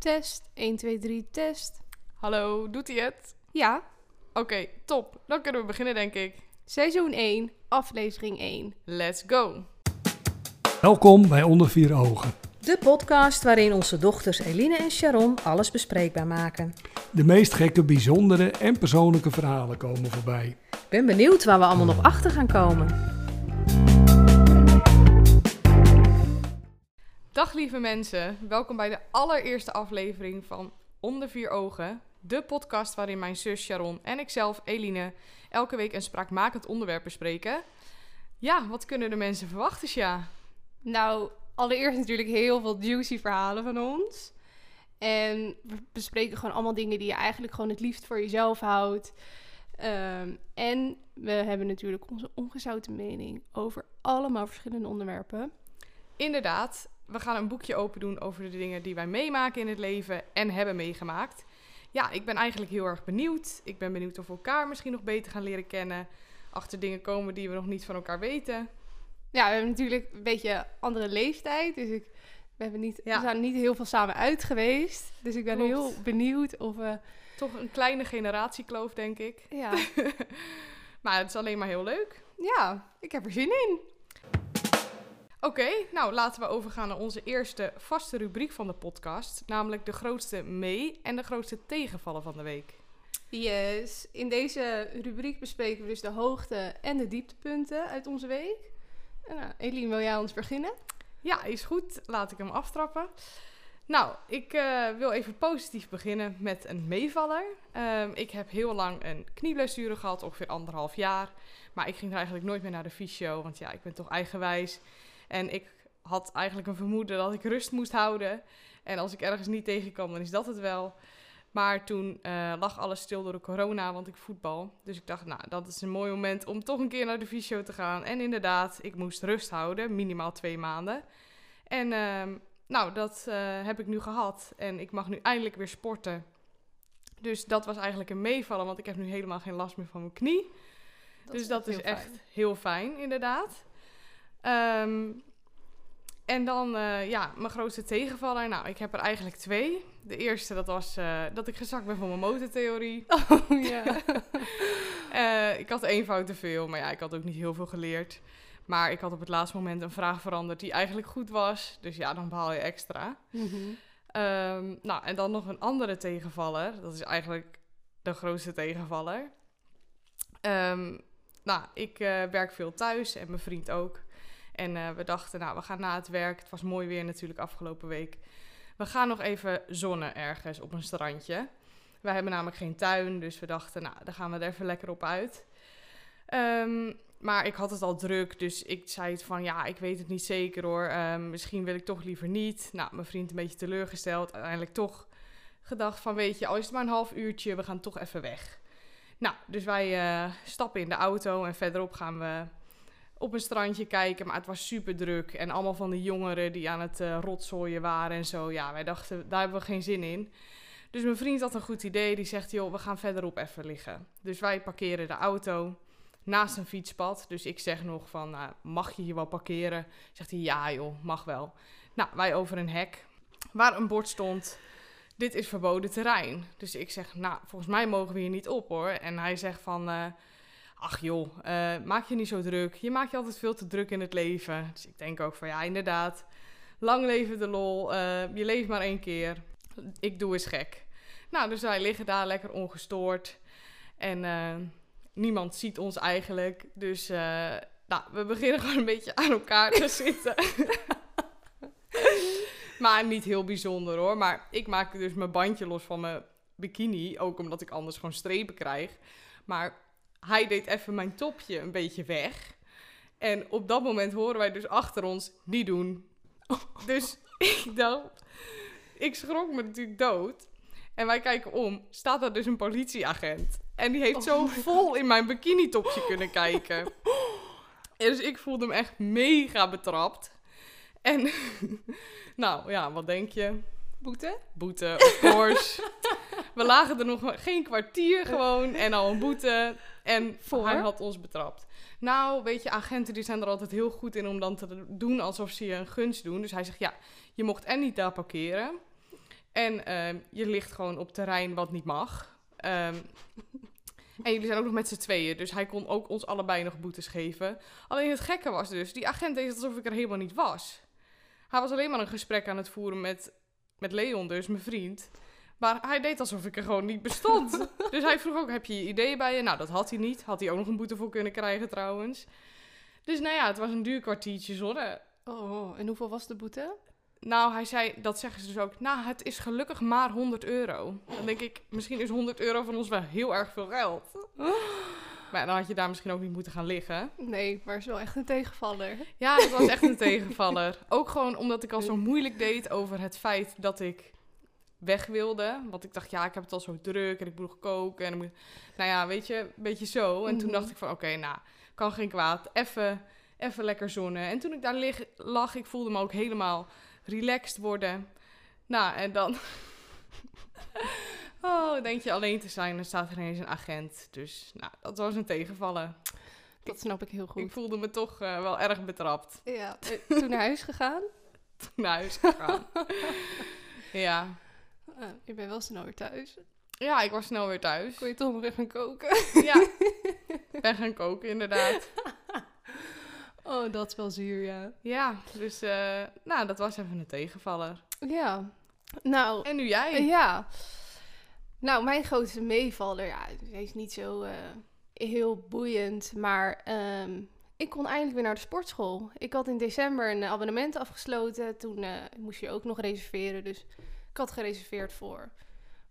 Test, 1, 2, 3, test. Hallo, doet hij het? Ja, Oké, top. Dan kunnen we beginnen, denk ik. seizoen 1, aflevering 1. Let's go. Welkom bij Onder Vier Ogen. De podcast waarin onze dochters Eline en Sharon alles bespreekbaar maken. De meest gekke, bijzondere en persoonlijke verhalen komen voorbij. Ik ben benieuwd waar we allemaal nog achter gaan komen. Lieve mensen, welkom bij de allereerste aflevering van Onder Vier Ogen. De podcast waarin mijn zus Sharon en ikzelf, Eline, elke week een spraakmakend onderwerp bespreken. Ja, wat kunnen de mensen verwachten, Sja? Nou, allereerst natuurlijk heel veel juicy verhalen van ons. En we bespreken gewoon allemaal dingen die je eigenlijk gewoon het liefst voor jezelf houdt. Ehm, en we hebben natuurlijk onze ongezouten mening over allemaal verschillende onderwerpen. Inderdaad, we gaan een boekje open doen over de dingen die wij meemaken in het leven en hebben meegemaakt. Ja, ik ben eigenlijk heel erg benieuwd. Ik ben benieuwd of we elkaar misschien nog beter gaan leren kennen. Achter dingen komen die we nog niet van elkaar weten. Ja, we hebben natuurlijk een beetje andere leeftijd. Dus ik, we, hebben niet, Ja. we zijn niet heel veel samen uit geweest. Dus ik ben Klopt. heel benieuwd of we... Toch een kleine generatiekloof, denk ik. Ja, Maar het is alleen maar heel leuk. ja ik heb er zin in. Oké, nou laten we overgaan naar onze eerste vaste rubriek van de podcast. Namelijk de grootste mee- en de grootste tegenvallen van de week. Yes, in deze rubriek bespreken we dus de hoogte- en de dieptepunten uit onze week. Nou, Eline, wil jij ons beginnen? Ja, is goed. Laat ik hem aftrappen. Nou, ik eh, wil even positief beginnen met een meevaller. Ehm, ik heb heel lang een knieblessure gehad, ongeveer anderhalf jaar. Maar ik ging er eigenlijk nooit meer naar de fysio, want ja, ik ben toch eigenwijs. En ik had eigenlijk een vermoeden dat ik rust moest houden. En als ik ergens niet tegen kan, dan is dat het wel. Maar toen eh, lag alles stil door de corona, want ik voetbal. Dus ik dacht, nou, dat is een mooi moment om toch een keer naar de fysio te gaan. En inderdaad, ik moest rust houden, minimaal twee maanden. En ehm, nou, dat eh, heb ik nu gehad. En ik mag nu eindelijk weer sporten. Dus dat was eigenlijk een meevallen, want ik heb nu helemaal geen last meer van mijn knie. dus dat is echt fijn. heel fijn, inderdaad. Ehm, en dan, eh, ja, mijn grootste tegenvaller. Nou, ik heb er eigenlijk twee. De eerste, dat was eh, dat ik gezakt ben voor mijn motortheorie. Oh ja. Eh, ik had één fout te veel, maar ja, ik had ook niet heel veel geleerd. Maar ik had op het laatste moment een vraag veranderd die eigenlijk goed was. Dus ja, dan behaal je extra. Mhm. Ehm, nou, en dan nog een andere tegenvaller. Dat is eigenlijk de grootste tegenvaller. Ehm, nou, ik werk veel thuis en mijn vriend ook. En eh, we dachten, nou, we gaan na het werk. Het was mooi weer natuurlijk afgelopen week. We gaan nog even zonnen ergens op een strandje. Wij hebben namelijk geen tuin, dus we dachten, nou, dan gaan we er even lekker op uit. Ehm, maar ik had het al druk, dus ik zei het van, ja, ik weet het niet zeker hoor. Ehm, misschien wil ik toch liever niet. Nou, mijn vriend een beetje teleurgesteld. Uiteindelijk toch gedacht van, weet je, al is het maar een half uurtje, we gaan toch even weg. Nou, dus wij eh, stappen in de auto en verderop gaan we op een strandje kijken. Maar het was super druk en allemaal van de jongeren die aan het eh, rotzooien waren en zo. Ja, wij dachten, daar hebben we geen zin in. Dus mijn vriend had een goed idee. Die zegt, joh, we gaan verderop even liggen. Dus wij parkeren de auto naast een fietspad. Dus ik zeg nog van, nou, mag je hier wel parkeren? Zegt hij, ja joh, mag wel. Nou, wij over een hek waar een bord stond, dit is verboden terrein. Dus ik zeg, nou, volgens mij mogen we hier niet op hoor. En hij zegt van, eh, ach joh, eh, maak je niet zo druk. Je maakt je altijd veel te druk in het leven. Dus ik denk ook van, ja, inderdaad, lang leven de lol. eh, je leeft maar één keer. Ik doe eens gek. Nou, dus wij liggen daar lekker ongestoord. En eh, niemand ziet ons eigenlijk. Dus nou, we beginnen gewoon een beetje aan elkaar te zitten. maar niet heel bijzonder hoor. Maar ik maak dus mijn bandje los van mijn bikini. Ook omdat ik anders gewoon strepen krijg. Maar hij deed even mijn topje een beetje weg. En op dat moment horen wij dus achter ons niet doen. Dus ik dacht, ik schrok me natuurlijk dood. En wij kijken om, staat daar dus een politieagent. En die heeft Oh zo vol in mijn bikini-topje kunnen kijken. En dus ik voelde hem echt mega betrapt. En nou ja, wat denk je? Boete? Boete, of course. We lagen er nog geen kwartier gewoon en al een boete. En Voor? hij had ons betrapt. Nou, weet je, agenten die zijn er altijd heel goed in om dan te doen alsof ze je een gunst doen. Dus hij zegt, ja, je mocht en niet daar parkeren. En ehm, je ligt gewoon op terrein wat niet mag. Ehm, en jullie zijn ook nog met z'n tweeën, dus hij kon ook ons allebei nog boetes geven. Alleen het gekke was dus, die agent deed alsof ik er helemaal niet was. Hij was alleen maar een gesprek aan het voeren met, met Leon, dus mijn vriend. Maar hij deed alsof ik er gewoon niet bestond. dus hij vroeg ook, heb je je idee bij je? Nou, dat had hij niet. Had hij ook nog een boete voor kunnen krijgen trouwens. Dus nou ja, het was een duur kwartiertje zonne. Oh, en hoeveel was de boete? Nou, hij zei, dat zeggen ze dus ook. Nou, het is gelukkig maar 100 euro. Dan denk ik, misschien is 100 euro van ons wel heel erg veel geld. Maar dan had je daar misschien ook niet moeten gaan liggen. Nee, maar het is wel echt een tegenvaller. Ja, het was echt een tegenvaller. Ook gewoon omdat ik al zo moeilijk deed over het feit dat ik weg wilde. Want ik dacht, ja, ik heb het al zo druk en ik moet nog koken. En ik moet... Nou ja, weet je, een beetje zo. En toen Mhm. dacht ik van, oké, nou, kan geen kwaad. Even, even lekker zonnen. En toen ik daar lig, lag, ik voelde me ook helemaal relaxed worden. Nou, en dan... oh, denk je alleen te zijn, dan staat er ineens een agent. Dus, nou, dat was een tegenvaller. Dat snap ik heel Ik goed. voelde me toch eh, wel erg betrapt Ja. eh, Toen naar huis gegaan. naar huis gegaan. ja. Ah, je bent wel snel weer thuis. ja, ik was snel weer thuis. Kon je toch nog even koken? Ja, ben gaan koken inderdaad. Oh, dat is wel zuur, ja. Ja, dus eh, nou, dat was even een tegenvaller. Ja. Nou, En nu jij? Eh, Ja. Nou, mijn grootste meevaller, ja, hij is niet zo eh, heel boeiend, maar ehm, ik kon eindelijk weer naar de sportschool. Ik had in december een abonnement afgesloten, toen moest je ook nog reserveren, dus ik had gereserveerd voor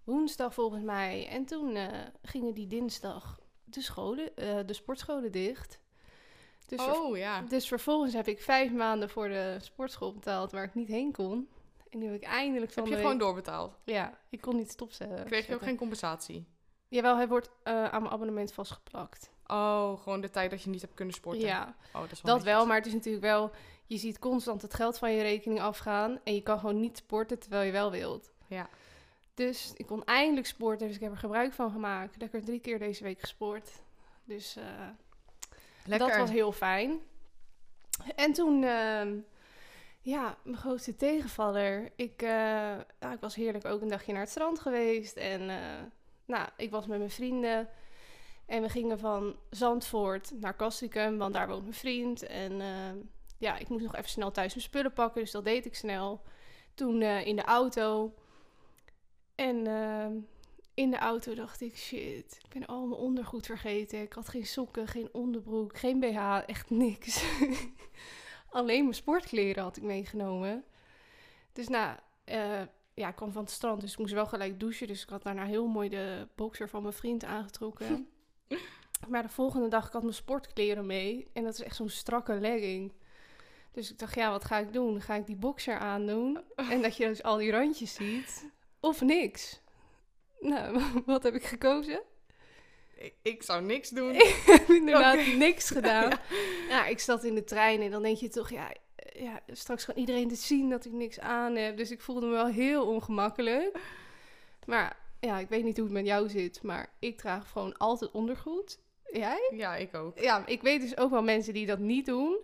woensdag volgens mij. En toen eh, gingen die dinsdag de, scholen, eh, de sportscholen dicht. Dus oh ja. dus vervolgens heb ik vijf maanden voor de sportschool betaald waar ik niet heen kon. En nu heb ik eindelijk van Heb je gewoon doorbetaald? Ja, ik kon niet stopzetten. Kreeg je ook geen compensatie? Jawel, hij wordt eh, aan mijn abonnement vastgeplakt. Oh, gewoon de tijd dat je niet hebt kunnen sporten. Ja, Oh, dat is wel dat wel. Maar het is natuurlijk wel... Je ziet constant het geld van je rekening afgaan. En je kan gewoon niet sporten terwijl je wel wilt. Ja. Dus ik kon eindelijk sporten. Dus ik heb er gebruik van gemaakt. Lekker drie keer deze week gesport. Dus eh, Lekker. dat was heel fijn. En toen... ehm, ja, mijn grootste tegenvaller. Ik, eh, ja, ik was heerlijk ook een dagje naar het strand geweest. En eh, nou, ik was met mijn vrienden. En we gingen van Zandvoort naar Castricum, want daar woont mijn vriend. En eh, ja, ik moest nog even snel thuis mijn spullen pakken, dus dat deed ik snel. Toen eh, in de auto. En ehm, in de auto dacht ik, shit, ik ben al mijn ondergoed vergeten. Ik had geen sokken, geen onderbroek, geen BH, echt niks. Alleen mijn sportkleren had ik meegenomen. Dus nou, eh, ja, ik kwam van het strand, dus ik moest wel gelijk douchen. Dus ik had daarna heel mooi de boxer van mijn vriend aangetrokken. maar de volgende dag, ik had mijn sportkleren mee. En dat is echt zo'n strakke legging. Dus ik dacht, ja, wat ga ik doen? Ga ik die boxer aandoen? En dat je dus al die randjes ziet? Of niks? Nou, wat heb ik gekozen? Ik, ik zou niks doen. Ik heb inderdaad niks gedaan. ja. ik zat in de trein en dan denk je toch, ja, ja, straks kan iedereen dit zien dat ik niks aan heb. Dus ik voelde me wel heel ongemakkelijk. Maar ja, ik weet niet hoe het met jou zit, maar ik draag gewoon altijd ondergoed. Jij? Ja, ik ook. Ja, ik weet dus ook wel mensen die dat niet doen.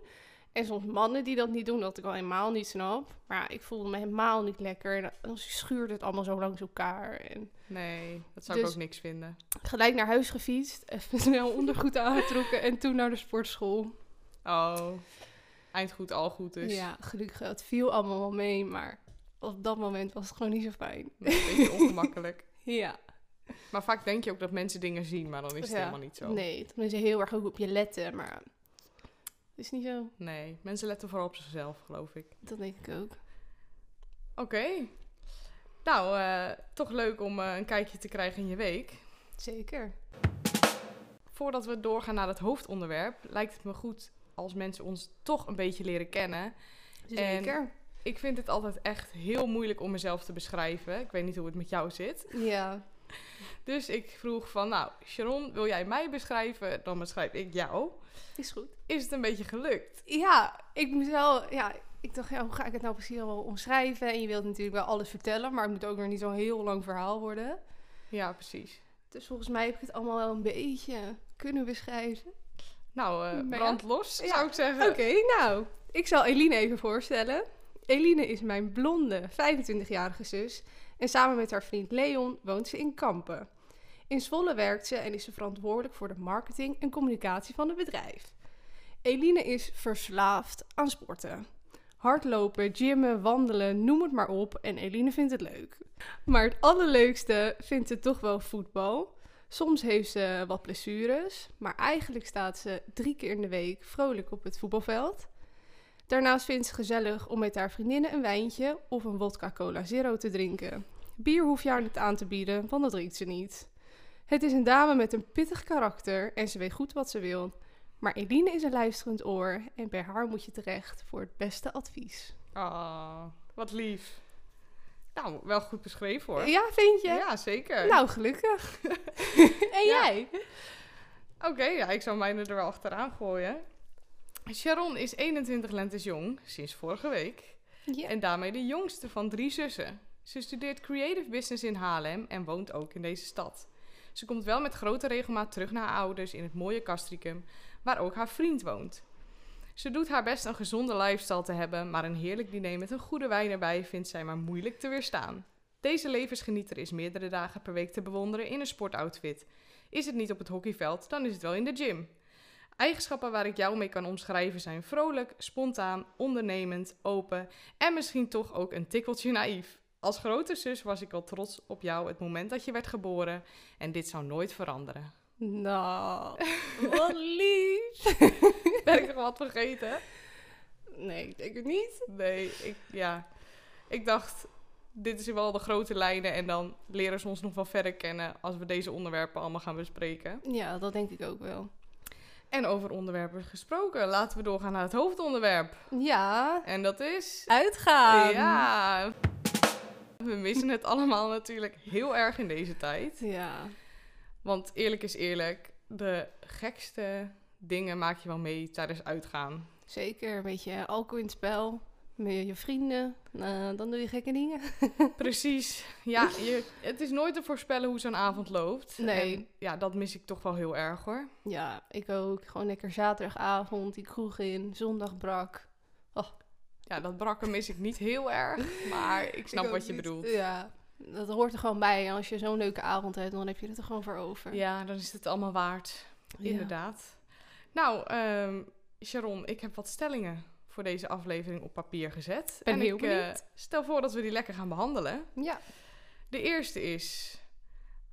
En soms mannen die dat niet doen, dat ik al helemaal niet snap. Maar ik voelde me helemaal niet lekker. En dan schuurde het allemaal zo langs elkaar. En Nee, dat zou ik Dus- ook niks vinden. gelijk naar huis gefietst, even snel ondergoed aangetrokken en toen naar de sportschool. Oh, eind goed, al goed dus. Ja, gelukkig, het viel allemaal wel mee, maar op dat moment was het gewoon niet zo fijn. Een beetje ongemakkelijk. Ja, Maar vaak denk je ook dat mensen dingen zien, maar dan is het Ja. helemaal niet zo. nee, tenminste heel erg ook op je letten, maar is niet zo. Nee, mensen letten vooral op zichzelf, geloof ik. Dat denk ik ook. Oké. Nou, eh, toch leuk om eh, een kijkje te krijgen in je week. Zeker. Voordat we doorgaan naar het hoofdonderwerp, lijkt het me goed als mensen ons toch een beetje leren kennen. Zeker. Ik vind het altijd echt heel moeilijk om mezelf te beschrijven. Ik weet niet hoe het met jou zit. Ja. Dus ik vroeg van, nou, Sharon, wil jij mij beschrijven? Dan beschrijf ik jou. Is goed. Is het een beetje gelukt? Ja, ik moet wel, ja, ik dacht, ja, hoe ga ik het nou precies wel omschrijven? En je wilt natuurlijk wel alles vertellen, maar het moet ook nog niet zo'n heel lang verhaal worden. Ja, precies. Dus volgens mij heb ik het allemaal wel een beetje kunnen beschrijven. Nou, ja. brand los, Ja, zou ik zeggen. Oké, nou, ik zal Eline even voorstellen. Eline is mijn blonde 25-jarige zus. En samen met haar vriend Leon woont ze in Kampen. In Zwolle werkt ze en is ze verantwoordelijk voor de marketing en communicatie van het bedrijf. Eline is verslaafd aan sporten. Hardlopen, gymmen, wandelen, noem het maar op en Eline vindt het leuk. Maar het allerleukste vindt ze toch wel voetbal. Soms heeft ze wat blessures, maar eigenlijk staat ze drie keer in de week vrolijk op het voetbalveld. Daarnaast vindt ze gezellig om met haar vriendinnen een wijntje of een vodka cola zero te drinken. Bier hoef je haar niet aan te bieden, want dat drinkt ze niet. Het is een dame met een pittig karakter en ze weet goed wat ze wil. Maar Eline is een luisterend oor en bij haar moet je terecht voor het beste advies. Ah, wat lief. Nou, wel goed beschreven hoor. Ja, vind je? Ja, zeker. Nou, gelukkig. en Ja. jij? Oké, ja, ik zou mijne er wel achteraan gooien. Sharon is 21 lentes jong, sinds vorige week. Ja. En daarmee de jongste van drie zussen. Ze studeert creative business in Haarlem en woont ook in deze stad. Ze komt wel met grote regelmaat terug naar haar ouders in het mooie Castricum, waar ook haar vriend woont. Ze doet haar best een gezonde lifestyle te hebben, maar een heerlijk diner met een goede wijn erbij vindt zij maar moeilijk te weerstaan. Deze levensgenieter is meerdere dagen per week te bewonderen in een sportoutfit. Is het niet op het hockeyveld, dan is het wel in de gym. Eigenschappen waar ik jou mee kan omschrijven zijn vrolijk, spontaan, ondernemend, open en misschien toch ook een tikkeltje naïef. Als grote zus was ik al trots op jou het moment dat je werd geboren en dit zou nooit veranderen. Nou, wat lief. Ben ik nog wat vergeten? Nee, ik denk het niet. Nee, ik, ja. ik dacht, dit is wel de grote lijnen en dan leren ze ons nog wel verder kennen als we deze onderwerpen allemaal gaan bespreken. Ja, dat denk ik ook wel. En over onderwerpen gesproken, laten we doorgaan naar het hoofdonderwerp. Ja, En dat is... uitgaan. Ja, we missen het allemaal natuurlijk heel erg in deze tijd. Ja. Want eerlijk is eerlijk, de gekste dingen maak je wel mee tijdens uitgaan. Zeker, een beetje alcohol in het spel. Met je vrienden, nou, dan doe je gekke dingen. Precies. Ja, je, het is nooit te voorspellen hoe zo'n avond loopt. Nee. En ja, dat mis ik toch wel heel erg hoor. Ja, ik ook. Gewoon lekker zaterdagavond, die kroeg in, zondag brak. Ja, dat brakken mis ik niet heel erg, maar ik snap Ik wat je niet. bedoelt. Ja, dat hoort er gewoon bij. En als je zo'n leuke avond hebt, dan heb je het er gewoon voor over. Ja, dan is het allemaal waard. Ja. Inderdaad. Nou, ehm, Sharon, ik heb wat stellingen voor deze aflevering op papier gezet. Ben en heel ik eh, stel voor dat we die lekker gaan behandelen. Ja. De eerste is: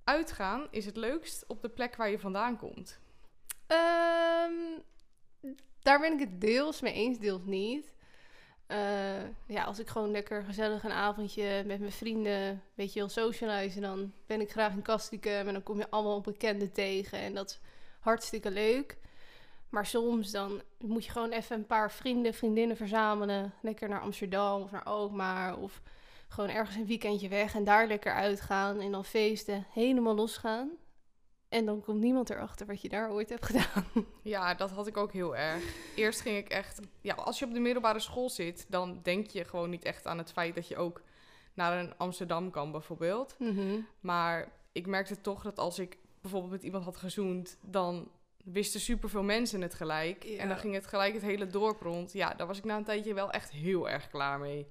uitgaan is het leukst op de plek waar je vandaan komt. Ehm, daar ben ik het deels mee eens, deels niet. Eh, ja, als ik gewoon lekker gezellig een avondje met mijn vrienden, weet je wel, socializen, dan ben ik graag in Castricum en dan kom je allemaal bekenden tegen en dat is hartstikke leuk. Maar soms dan moet je gewoon even een paar vrienden, vriendinnen verzamelen, lekker naar Amsterdam of naar Alkmaar of gewoon ergens een weekendje weg en daar lekker uitgaan en dan feesten, helemaal losgaan. En dan komt niemand erachter wat je daar ooit hebt gedaan. Ja, dat had ik ook heel erg. Eerst ging ik echt. Ja, als je op de middelbare school zit, dan denk je gewoon niet echt aan het feit dat je ook naar een Amsterdam kan, bijvoorbeeld. Maar ik merkte toch dat als ik bijvoorbeeld met iemand had gezoend, dan wisten superveel mensen het gelijk. Ja. En dan ging het gelijk het hele dorp rond. Ja, daar was ik na een tijdje wel echt heel erg klaar mee.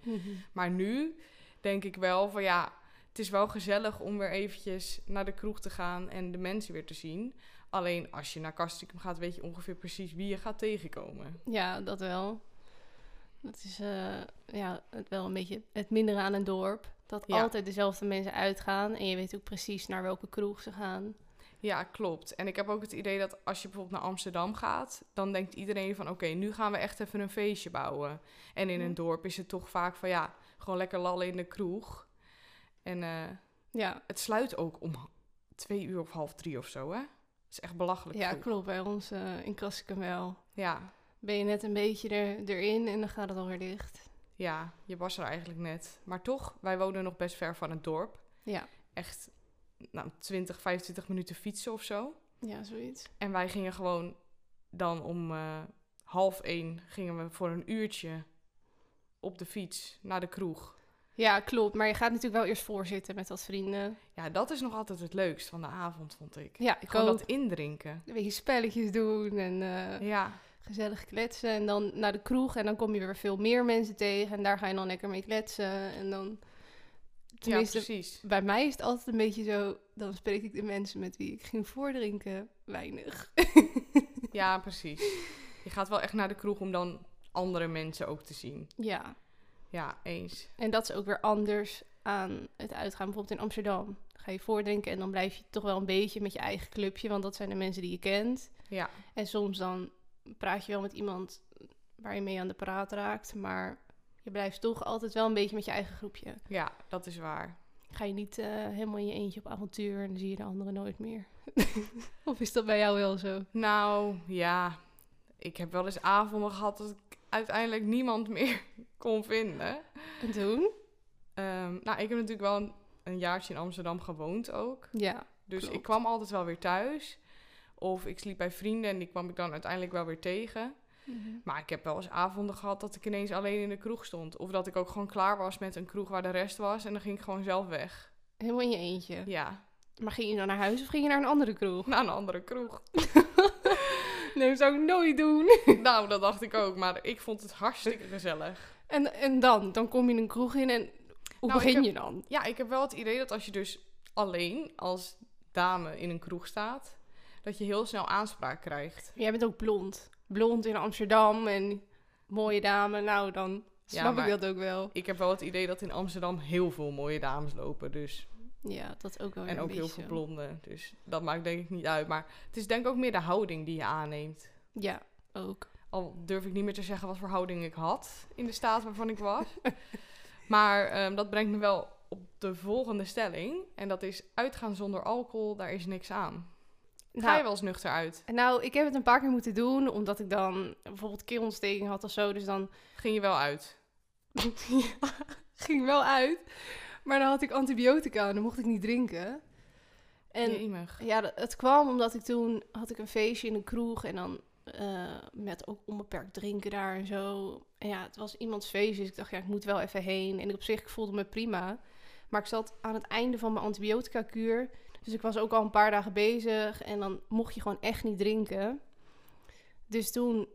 Maar nu denk ik wel van ja, het is wel gezellig om weer eventjes naar de kroeg te gaan en de mensen weer te zien. Alleen als je naar Castricum gaat, weet je ongeveer precies wie je gaat tegenkomen. Ja, dat wel. Dat is eh, ja, het wel een beetje het mindere aan een dorp. Dat Ja. altijd dezelfde mensen uitgaan. En je weet ook precies naar welke kroeg ze gaan. Ja, klopt. En ik heb ook het idee dat als je bijvoorbeeld naar Amsterdam gaat, dan denkt iedereen van oké, nu gaan we echt even een feestje bouwen. En in een dorp is het toch vaak van ja, gewoon lekker lallen in de kroeg. En eh, Ja, het sluit ook om twee uur of half drie of zo, hè? Het is echt belachelijk ja vroeg. klopt. Bij ons eh, in Kassikum wel. Ja, Ben je net een beetje er, erin en dan gaat het alweer dicht. ja, je was er eigenlijk net. Maar toch, wij wonen nog best ver van het dorp. Ja, Echt nou, 20, 25 minuten fietsen of zo. ja zoiets. En wij gingen gewoon dan om eh, half één gingen we voor een uurtje op de fiets naar de kroeg. Ja, klopt. Maar je gaat natuurlijk wel eerst voorzitten met wat vrienden. Ja, dat is nog altijd het leukst van de avond, vond ik. Ja, ik Gewoon ook. dat indrinken. Een beetje spelletjes doen en eh, Ja, gezellig kletsen. En dan naar de kroeg en dan kom je weer veel meer mensen tegen. En daar ga je dan lekker mee kletsen. En dan Tenminste, ja, precies. bij mij is het altijd een beetje zo... Dan spreek ik de mensen met wie ik ging voordrinken weinig. Ja, precies. Je gaat wel echt naar de kroeg om dan andere mensen ook te zien. ja, Ja, eens. en dat is ook weer anders aan het uitgaan. Bijvoorbeeld in Amsterdam. Dan ga je voordrinken en dan blijf je toch wel een beetje met je eigen clubje. Want dat zijn de mensen die je kent. Ja, En soms dan praat je wel met iemand waar je mee aan de praat raakt. Maar je blijft toch altijd wel een beetje met je eigen groepje. ja, dat is waar. Ga je niet eh, helemaal in je eentje op avontuur en dan zie je de anderen nooit meer. of is dat bij jou wel zo? Nou, ja. Ik heb wel eens avonden gehad dat ik uiteindelijk niemand meer kon vinden. En toen? Ehm, nou, ik heb natuurlijk wel een, een jaartje in Amsterdam gewoond ook. Ja. Dus Klopt. ik kwam altijd wel weer thuis. Of ik sliep bij vrienden en die kwam ik dan uiteindelijk wel weer tegen. Maar ik heb wel eens avonden gehad dat ik ineens alleen in de kroeg stond. Of dat ik ook gewoon klaar was met een kroeg waar de rest was. En dan ging ik gewoon zelf weg. Helemaal in je eentje. Ja, Maar ging je dan naar huis of ging je naar een andere kroeg? naar een andere kroeg. Nee, zou ik nooit doen. nou, dat dacht ik ook. Maar ik vond het hartstikke gezellig. En, en dan? Dan kom je een kroeg in en hoe Nou, begin heb- je dan? Ja, ik heb wel het idee dat als je dus alleen als dame in een kroeg staat... dat je heel snel aanspraak krijgt. Jij bent ook blond. Blond in Amsterdam en mooie dame. Nou, dan snap ik dat ook wel. Ik heb wel het idee dat in Amsterdam heel veel mooie dames lopen. Dus Ja, dat ook wel En ook heel veel zo. blonden. Dus dat maakt denk ik niet uit. Maar het is denk ik ook meer de houding die je aanneemt. Ja, ook. Al durf ik niet meer te zeggen wat voor houding ik had in de staat waarvan ik was. maar ehm, dat brengt me wel op de volgende stelling. En dat is uitgaan zonder alcohol, daar is niks aan. Ga Nou, je wel eens nuchter uit? nou, ik heb het een paar keer moeten doen, omdat ik dan bijvoorbeeld keelontsteking had of zo. Dus dan Ging je wel uit? ja, ging wel uit. Maar dan had ik antibiotica en dan mocht ik niet drinken. En Jemig. ja, het kwam omdat ik toen had ik een feestje in een kroeg en dan eh, met ook onbeperkt drinken daar en zo. En ja, het was iemands feestje, dus ik dacht ja, ik moet wel even heen. En op zich ik voelde me prima. Maar ik zat aan het einde van mijn antibiotica-kuur. Dus ik was ook al een paar dagen bezig en dan mocht je gewoon echt niet drinken. Dus toen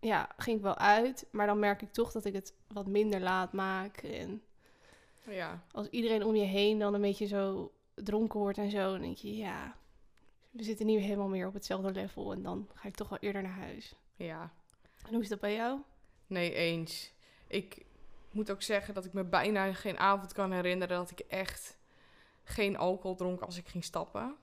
ja, ging ik wel uit, maar dan merk ik toch dat ik het wat minder laat maak. En Ja. als iedereen om je heen dan een beetje zo dronken wordt en zo, dan denk je, ja, we zitten niet helemaal meer op hetzelfde level. En dan ga ik toch wel eerder naar huis. Ja. En hoe is dat bij jou? Nee, eens. Ik moet ook zeggen dat ik me bijna geen avond kan herinneren dat ik echt geen alcohol dronk als ik ging stappen.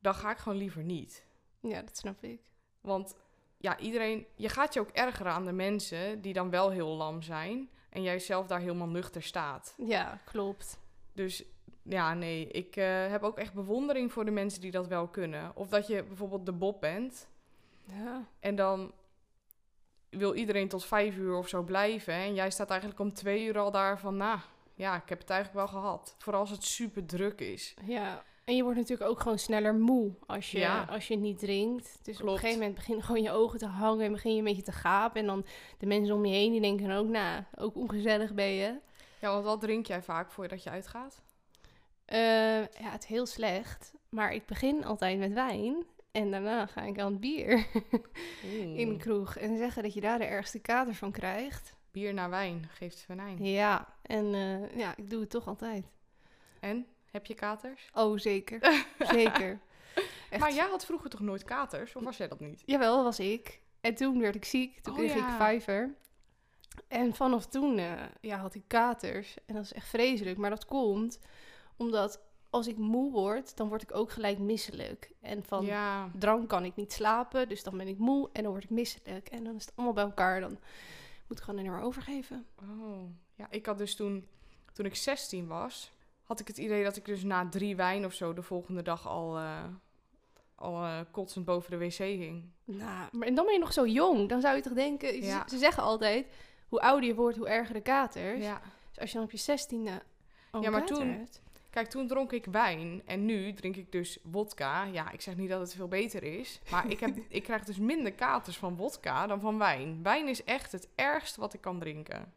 Dan ga ik gewoon liever niet. Ja, dat snap ik. Want ja, iedereen, je gaat je ook ergeren aan de mensen die dan wel heel lam zijn en jij zelf daar helemaal nuchter staat. Ja, klopt. Dus ja, nee, ik eh, heb ook echt bewondering voor de mensen die dat wel kunnen. Of dat je bijvoorbeeld de Bob bent Ja, en dan wil iedereen tot vijf uur of zo blijven. En jij staat eigenlijk om twee uur al daar van, nou, ja, ik heb het eigenlijk wel gehad. Vooral als het super druk is. ja. En je wordt natuurlijk ook gewoon sneller moe als je, Ja. als je niet drinkt. Dus op een gegeven moment beginnen gewoon je ogen te hangen en begin je een beetje te gapen. En dan de mensen om je heen, die denken ook, nou, ook ongezellig ben je. Ja, want wat drink jij vaak voordat je uitgaat? Eh, ja, het is heel slecht. Maar ik begin altijd met wijn. En daarna ga ik aan het bier in een kroeg. En zeggen dat je daar de ergste kater van krijgt. Bier naar wijn geeft venijn. Ja, en eh, ja, ik doe het toch altijd. En? Heb je katers? Oh, zeker. zeker. Echt. Maar jij had vroeger toch nooit katers? Of was jij dat niet? Jawel, was ik. En toen werd ik ziek. Toen Oh, kreeg ja. ik vijver. En vanaf toen eh, ja, had ik katers. En dat is echt vreselijk. Maar dat komt omdat als ik moe word, dan word ik ook gelijk misselijk. En van Ja. drank kan ik niet slapen. Dus dan ben ik moe en dan word ik misselijk. En dan is het allemaal bij elkaar. Dan moet ik gewoon er maar overgeven. Oh. Ja, ik had dus toen, toen ik 16 was, had ik het idee dat ik dus na drie wijn of zo de volgende dag al, eh, al eh, kotsend boven de wc hing. Nou, maar en dan ben je nog zo jong. Dan zou je toch denken... ze- Ja. Ze, zeggen altijd, hoe ouder je wordt, hoe erger de katers. Ja. Dus als je dan op je zestiende Ja, maar toen- hebt- Kijk, toen dronk ik wijn en nu drink ik dus wodka. Ja, ik zeg niet dat het veel beter is, maar ik, heb, ik krijg dus minder katers van wodka dan van wijn. Wijn is echt het ergste wat ik kan drinken.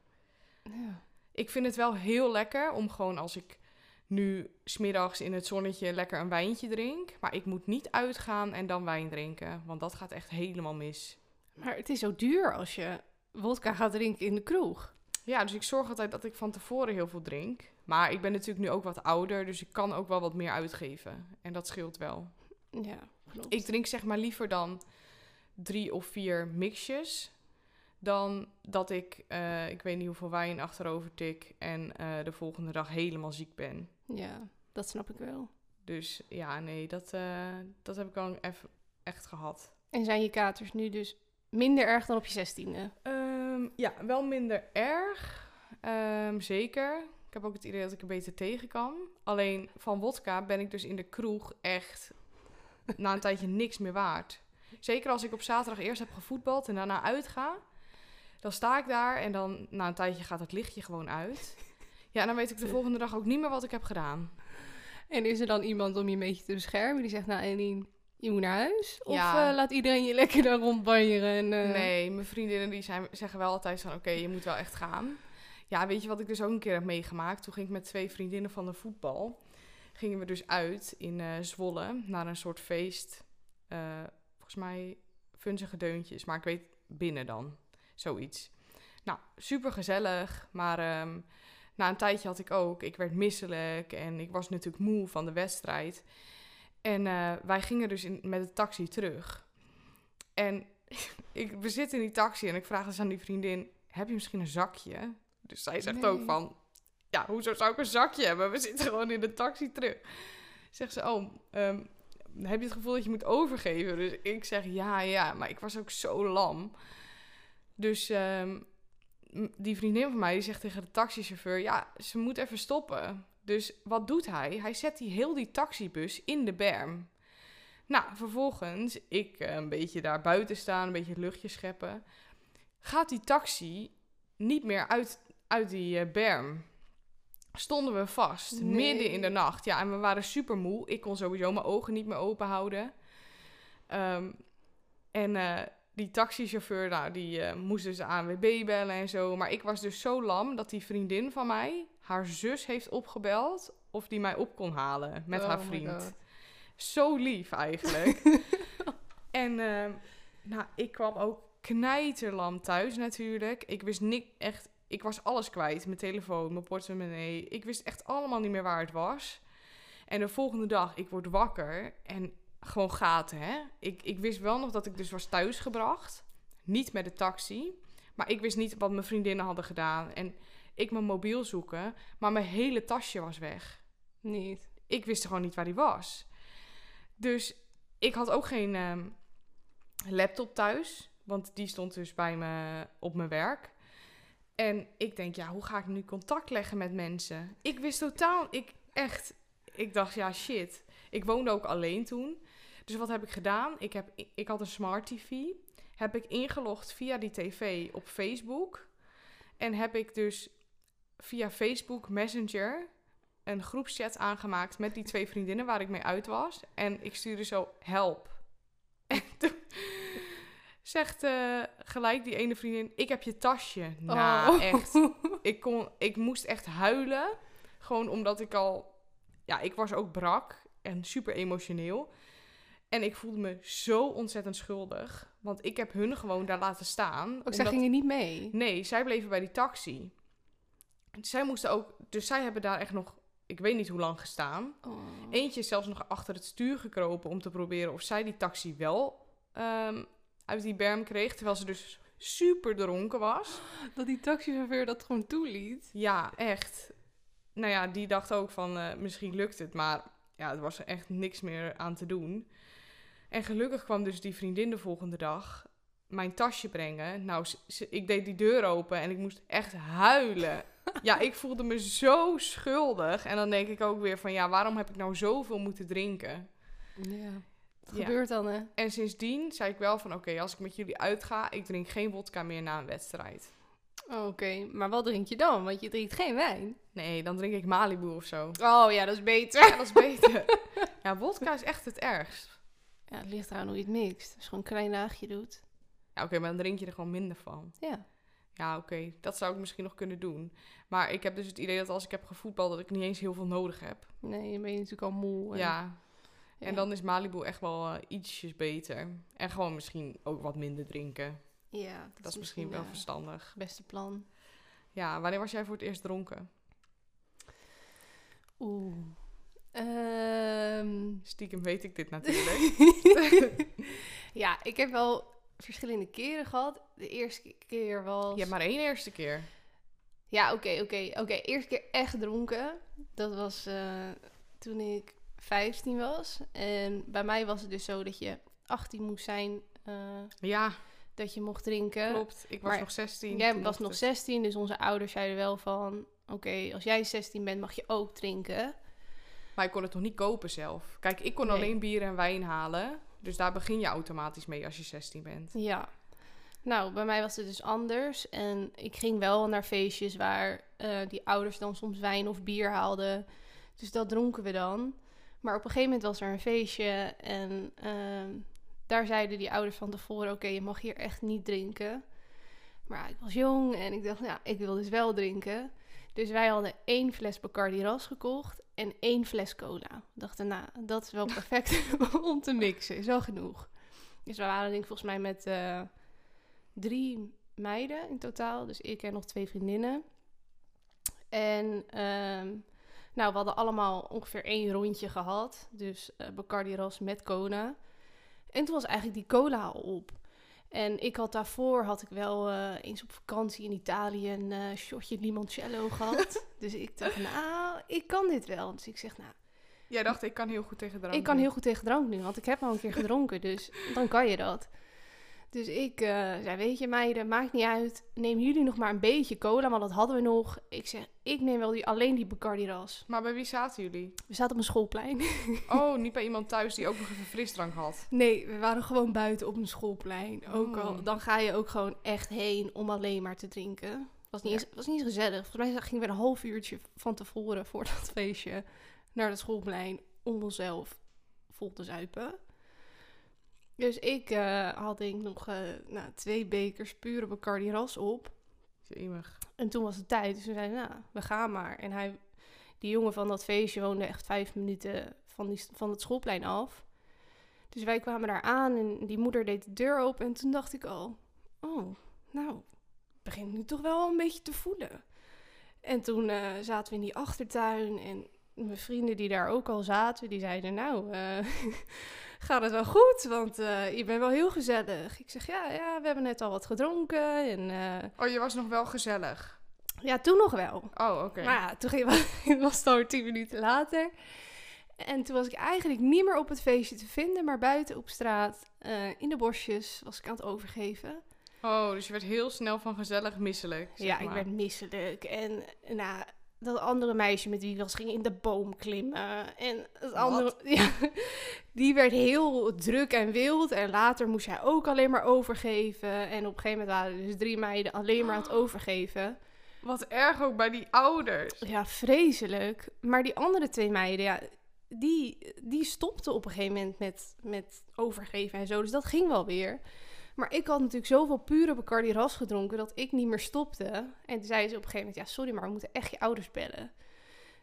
Ja. Ik vind het wel heel lekker om gewoon als ik nu smiddags in het zonnetje lekker een wijntje drink. Maar ik moet niet uitgaan en dan wijn drinken, want dat gaat echt helemaal mis. Maar het is zo duur als je wodka gaat drinken in de kroeg. Ja, dus ik zorg altijd dat ik van tevoren heel veel drink. Maar ik ben natuurlijk nu ook wat ouder, dus ik kan ook wel wat meer uitgeven. En dat scheelt wel. Ja, klopt. Ik drink zeg maar liever dan drie of vier mixjes. Dan dat ik, eh, ik weet niet hoeveel wijn achterover tik en eh, de volgende dag helemaal ziek ben. Ja, dat snap ik wel. Dus ja, nee, dat, eh, dat heb ik al even echt gehad. En zijn je katers nu dus minder erg dan op je zestiende? Ehm, ja, wel minder erg. Ehm, zeker. Ik heb ook het idee dat ik er beter tegen kan. Alleen van wodka ben ik dus in de kroeg echt na een tijdje niks meer waard. Zeker als ik op zaterdag eerst heb gevoetbald en daarna uitga. Dan sta ik daar en dan na een tijdje gaat het lichtje gewoon uit. Ja, en dan weet ik de volgende dag ook niet meer wat ik heb gedaan. En is er dan iemand om je een beetje te beschermen die zegt, nou Eline, je moet naar huis? Of Ja. eh, laat iedereen je lekker daar rondbanjeren? En, eh, Nee, mijn vriendinnen die zijn, zeggen wel altijd van... oké, je moet wel echt gaan. Ja, weet je wat ik dus ook een keer heb meegemaakt? Toen ging ik met twee vriendinnen van de voetbal... gingen we dus uit in eh, Zwolle naar een soort feest. Volgens mij funzige deuntjes, maar ik weet binnen dan. Zoiets. Nou, super gezellig, maar... ehm, na een tijdje had ik ook, ik werd misselijk en ik was natuurlijk moe van de wedstrijd. En eh, wij gingen dus in, met de taxi terug. En ik, we zitten in die taxi en ik vraag dus aan die vriendin: heb je misschien een zakje? Dus zij zegt ook van: ja, hoezo zou ik een zakje hebben? We zitten gewoon in de taxi terug. Zegt ze: oh, ehm, heb je het gevoel dat je moet overgeven? Dus ik zeg ja, ja, maar ik was ook zo lam. Dus ehm, die vriendin van mij die zegt tegen de taxichauffeur: ja, ze moet even stoppen. Dus wat doet hij? Hij zet die heel die taxibus in de berm. Nou, vervolgens, ik eh, een beetje daar buiten staan, een beetje het luchtje scheppen. Gaat die taxi niet meer uit, uit die eh, berm? Stonden we vast, Nee. midden in de nacht. Ja, en we waren super moe. Ik kon sowieso mijn ogen niet meer open houden. Ehm, en eh, die taxichauffeur, nou, die eh, moest dus de ANWB bellen en zo. Maar ik was dus zo lam dat die vriendin van mij haar zus heeft opgebeld of die mij op kon halen met haar Oh vriend. Zo lief eigenlijk. en ehm, nou, ik kwam ook knijterlam thuis natuurlijk. Ik wist niet echt, ik was alles kwijt. Mijn telefoon, mijn portemonnee. Ik wist echt allemaal niet meer waar het was. En de volgende dag, ik word wakker en gewoon gaten, hè. Ik, ik wist wel nog dat ik dus was thuisgebracht. Niet met de taxi. Maar ik wist niet wat mijn vriendinnen hadden gedaan. En ik mijn mobiel zoeken, maar mijn hele tasje was weg Niet. ik wist gewoon niet waar die was. Dus ik had ook geen ehm, laptop thuis, want die stond dus bij me op mijn werk. En ik denk, ja, hoe ga ik nu contact leggen met mensen? Ik wist totaal, ik echt, ik dacht, ja, shit. Ik woonde ook alleen toen. Dus wat heb ik gedaan? Ik, heb, ik had een smart TV. Heb ik ingelogd via die tv op Facebook. En heb ik dus via Facebook Messenger een groepschat aangemaakt met die twee vriendinnen waar ik mee uit was. En ik stuurde zo help. En toen zegt eh, gelijk die ene vriendin, ik heb je tasje. Nou, Oh. echt. Ik, kon, ik moest echt huilen. Gewoon omdat ik al... Ja, ik was ook brak en super emotioneel. En ik voelde me zo ontzettend schuldig. Want ik heb hun gewoon daar laten staan. Ook zij omdat- gingen niet mee. Nee, zij bleven bij die taxi. Zij moesten ook... Dus zij hebben daar echt nog... Ik weet niet hoe lang gestaan. Oh. Eentje is zelfs nog achter het stuur gekropen om te proberen of zij die taxi wel ehm, uit die berm kreeg. Terwijl ze dus super dronken was. Dat die taxichauffeur dat gewoon toeliet. Ja, echt. Nou ja, die dacht ook van eh, misschien lukt het. Maar ja, er was er echt niks meer aan te doen. En gelukkig kwam dus die vriendin de volgende dag mijn tasje brengen. Nou, ik deed die deur open en ik moest echt huilen. Ja, ik voelde me zo schuldig. En dan denk ik ook weer van, ja, waarom heb ik nou zoveel moeten drinken? Ja. Ja. gebeurt dan, hè? En sindsdien zei ik wel van, oké, als ik met jullie uitga, ik drink geen wodka meer na een wedstrijd. Oké, maar wat drink je dan? Want je drinkt geen wijn. Nee, dan drink ik Malibu of zo. Oh ja, dat is beter. Ja, dat is beter. ja, wodka is echt het ergst. Ja, het ligt eraan hoe je het mixt. Als je gewoon een klein laagje doet. Ja, oké, maar dan drink je er gewoon minder van. Ja. Ja, oké, dat zou ik misschien nog kunnen doen. Maar ik heb dus het idee dat als ik heb gevoetbald, dat ik niet eens heel veel nodig heb. Nee, dan ben je natuurlijk al moe. en- Ja. ja. En dan is Malibu echt wel eh, ietsjes beter. En gewoon misschien ook wat minder drinken. Ja, Dat, is misschien wel verstandig. beste plan. Ja, wanneer was jij voor het eerst dronken? Oeh. Ehm, Stiekem weet ik dit natuurlijk. ja, ik heb wel verschillende keren gehad. De eerste keer was... Je hebt maar één eerste keer. Ja, oké, oké, oké. Eerste keer echt gedronken. Dat was eh, toen ik 15 was. En bij mij was het dus zo dat je 18 moest zijn eh, Ja, dat je mocht drinken. klopt. Ik was Maar nog 16. Jij toen was nog het. 16, dus onze ouders zeiden wel van... Oké, als jij 16 bent, mag je ook drinken. Maar ik kon het nog niet kopen zelf. Kijk, ik kon Nee. alleen bier en wijn halen. Dus daar begin je automatisch mee als je 16 bent. Ja. Nou, bij mij was het dus anders. En ik ging wel naar feestjes waar eh, die ouders dan soms wijn of bier haalden. Dus dat dronken we dan. Maar op een gegeven moment was er een feestje. En ehm, daar zeiden die ouders van tevoren: Oké, je mag hier echt niet drinken. Maar ik was jong en ik dacht: Ja, ik wil dus wel drinken. Dus wij hadden één fles Bacardi Ras gekocht en één fles cola. We dachten, nou, dat is wel perfect om te mixen. Is wel genoeg. Dus we waren denk ik volgens mij met eh, drie meiden in totaal. Dus ik en nog twee vriendinnen. En ehm, nou, we hadden allemaal ongeveer één rondje gehad. Dus eh Bacardi Ras met cola. En toen was eigenlijk die cola op. En ik had daarvoor, had ik wel eh, eens op vakantie in Italië een eh, shotje limoncello gehad. dus ik dacht, nou, ik kan dit wel. Dus ik zeg, nou, Jij dacht, ik kan heel goed tegen drank. ik kan heel goed tegen drank nu, want ik heb al een keer gedronken, dus dan kan je dat. Dus ik eh, zei, weet je meiden, maakt niet uit. Neem jullie nog maar een beetje cola, want dat hadden we nog. Ik zeg, ik neem wel die, alleen die Bacardi Ras. Maar bij wie zaten jullie? We zaten op een schoolplein. Oh, niet bij iemand thuis die ook nog even frisdrank had. Nee, we waren gewoon buiten op een schoolplein. Ook Oh. al, dan ga je ook gewoon echt heen om alleen maar te drinken. Was niet, Ja. eens, was niet eens gezellig. Volgens mij gingen we een half uurtje van tevoren voor dat feestje naar het schoolplein om onszelf vol te zuipen. Dus ik eh, had denk ik nog eh, nou, twee bekers pure Bacardi Ras op. Jemig. En toen was het tijd. Dus we zeiden, nou, we gaan maar. En hij, die jongen van dat feestje woonde echt vijf minuten van, die, van het schoolplein af. Dus wij kwamen daar aan en die moeder deed de deur open. En toen dacht ik al, oh, nou, het begint nu toch wel een beetje te voelen. En toen eh, zaten we in die achtertuin en mijn vrienden die daar ook al zaten, die zeiden, nou, gaat het wel goed? Want eh, je bent wel heel gezellig. Ik zeg, ja, ja, we hebben net al wat gedronken en... eh, Oh, je was nog wel gezellig. ja, toen nog wel. Oh, oké. Maar ja, toen ging, was het alweer tien minuten later. En toen was ik eigenlijk niet meer op het feestje te vinden, maar buiten op straat, eh, in de bosjes, was ik aan het overgeven. Oh, dus je werd heel snel van gezellig misselijk. zeg ja, ik werd misselijk. En nou, dat andere meisje met wie ik was, ging in de boom klimmen. En het andere, ja, die werd heel druk en wild. En later moest hij ook alleen maar overgeven. En op een gegeven moment waren er dus drie meiden alleen maar aan het overgeven. Wat erg ook bij die ouders. Ja, vreselijk. Maar die andere twee meiden, ja, die, die stopten op een gegeven moment met, met overgeven en zo. Dus dat ging wel weer. Maar ik had natuurlijk zoveel pure Bacardi Ras gedronken dat ik niet meer stopte. En toen zeiden ze op een gegeven moment, ja, sorry, maar we moeten echt je ouders bellen.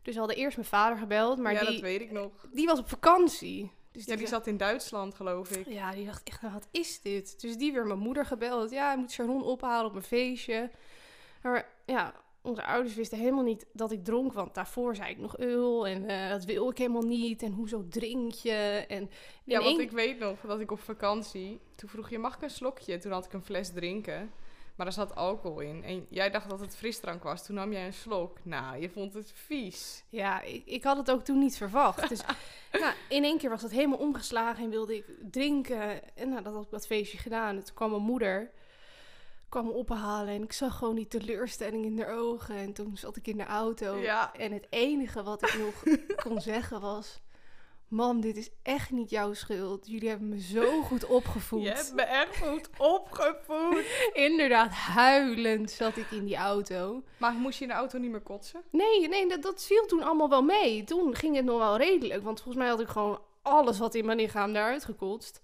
Dus we hadden eerst mijn vader gebeld, maar ja, die, dat weet ik nog. die was op vakantie. Dus Ja, die zat in Duitsland, geloof ik. ja, die dacht echt, nou, wat is dit? Dus die weer mijn moeder gebeld. Ja, hij moet Sharon ophalen op een feestje. Maar ja, onze ouders wisten helemaal niet dat ik dronk. Want daarvoor zei ik nog eul en eh, dat wil ik helemaal niet. En hoezo drink je? En Ja, want één- ik weet nog dat ik op vakantie... Toen vroeg je, mag ik een slokje? Toen had ik een fles drinken. Maar er zat alcohol in. En jij dacht dat het frisdrank was. Toen nam jij een slok. Nou, je vond het vies. Ja, ik, ik had het ook toen niet verwacht. Dus nou, in één keer was het helemaal omgeslagen en wilde ik drinken. En nou, dat had ik dat feestje gedaan. En toen kwam mijn moeder kwam ophalen en ik zag gewoon die teleurstelling in haar ogen. En toen zat ik in de auto. Ja. En het enige wat ik nog kon zeggen was... Mam, dit is echt niet jouw schuld. Jullie hebben me zo goed opgevoed. Je hebt me echt goed opgevoed. Inderdaad, huilend zat ik in die auto. Maar moest je in de auto niet meer kotsen? Nee, nee dat, dat viel toen allemaal wel mee. Toen ging het nog wel redelijk. Want volgens mij had ik gewoon alles wat in mijn lichaam daaruit gekotst.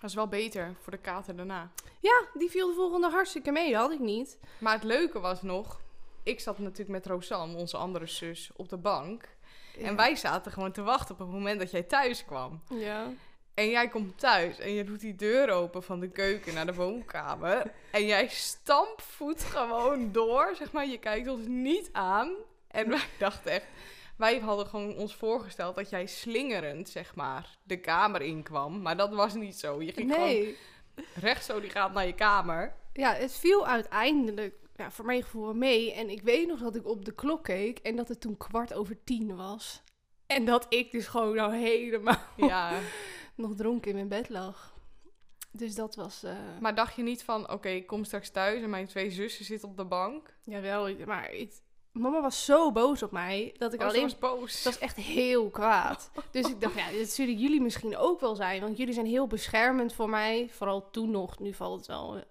Dat is wel beter voor de kater daarna. Ja, die viel de volgende hartstikke mee. Dat had ik niet. Maar het leuke was nog... Ik zat natuurlijk met Rosanne, onze andere zus, op de bank. En wij zaten gewoon te wachten op het moment dat jij thuis kwam. Ja. En jij komt thuis en je doet die deur open van de keuken naar de woonkamer. En jij stampvoet gewoon door, zeg maar. Je kijkt ons niet aan. En wij dachten echt, wij hadden gewoon ons voorgesteld dat jij slingerend, zeg maar, de kamer inkwam. Maar dat was niet zo. Je ging gewoon recht zo die gaat naar je kamer. Ja, het viel uiteindelijk ja, voor mijn gevoel mee. En ik weet nog dat ik op de klok keek en dat het toen kwart over tien was. En dat ik dus gewoon nou helemaal Ja. nog dronken in mijn bed lag. Dus dat was... eh Maar dacht je niet van, oké, ik kom straks thuis en mijn twee zussen zitten op de bank? Jawel, maar ik, mama was zo boos op mij dat ik Oh, alleen... was boos. Ze was echt heel kwaad. Dus ik dacht, ja, dit zullen jullie misschien ook wel zijn. Want jullie zijn heel beschermend voor mij. Vooral toen nog. Nu valt het wel eh,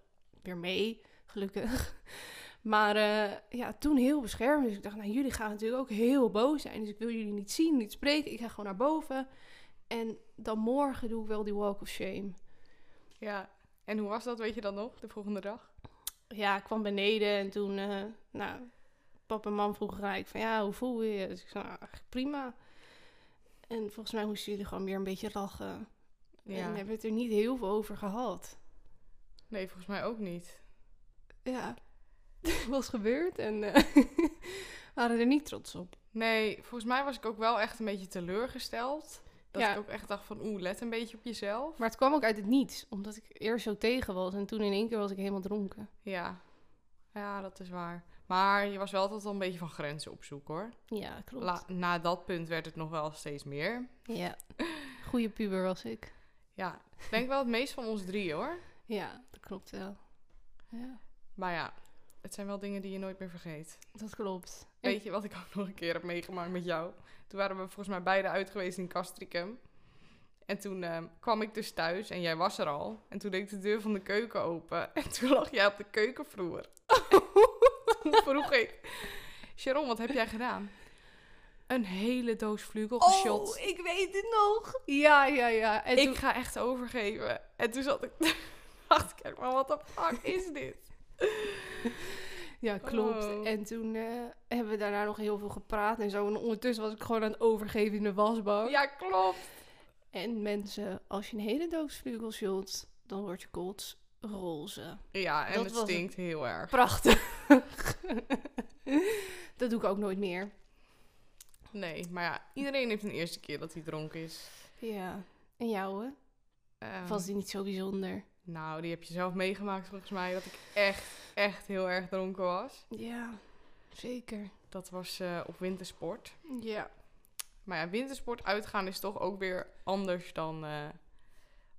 weer mee, gelukkig. Maar eh, ja, toen heel beschermend. Dus ik dacht, nou, jullie gaan natuurlijk ook heel boos zijn. Dus ik wil jullie niet zien, niet spreken. Ik ga gewoon naar boven. En dan morgen doe ik wel die walk of shame. Ja. En hoe was dat, weet je dan nog, de volgende dag? Ja, ik kwam beneden en toen, eh, nou, papa en mam vroegen gelijk van, ja, hoe voel je je? Dus ik zei, nou, eigenlijk prima. En volgens mij moesten jullie gewoon weer een beetje lachen. Ja. En hebben het er niet heel veel over gehad. Nee, volgens mij ook niet. Ja, was gebeurd en eh, waren er niet trots op. Nee, volgens mij was ik ook wel echt een beetje teleurgesteld. Dat Ja. ik ook echt dacht van, oeh, let een beetje op jezelf. Maar het kwam ook uit het niets, omdat ik eerst zo tegen was en toen in één keer was ik helemaal dronken. Ja. Ja, dat is waar. Maar je was wel altijd al een beetje van grenzen op zoek, hoor. Ja, klopt. La- na dat punt werd het nog wel steeds meer. Ja, goede puber was ik. Ja, ik denk wel het meest van ons drie, hoor. Ja, dat klopt wel. Ja, Maar ja, het zijn wel dingen die je nooit meer vergeet. dat klopt. Weet je wat ik ook nog een keer heb meegemaakt met jou? Toen waren we volgens mij beide uit geweest in Castricum. En toen eh, kwam ik dus thuis en jij was er al. En toen deed ik de deur van de keuken open. En toen lag jij op de keukenvloer. vroeg ik... Sharon, wat heb jij gedaan? Een hele doos vlugel geshot. Oh, ik weet het nog. Ja, ja, ja. En ik toen- ga echt overgeven. En toen zat ik... dacht ik, kijk maar, wat de fuck is dit? Ja, klopt. Oh. En toen eh, hebben we daarna nog heel veel gepraat en zo. En ondertussen was ik gewoon aan het overgeven in de wasbak. Ja, klopt. En mensen, als je een hele doos vlugels dan wordt je kots roze. Ja, en Dat het. stinkt heel erg. Prachtig. dat doe ik ook nooit meer. Nee, maar ja, iedereen heeft een eerste keer dat hij dronken is. Ja. En jou, hè? Was die niet zo bijzonder? Nou, die heb je zelf meegemaakt volgens mij. Dat ik echt, echt heel erg dronken was. Ja, zeker. Dat was eh, op wintersport. Ja. Maar ja, wintersport uitgaan is toch ook weer anders dan eh,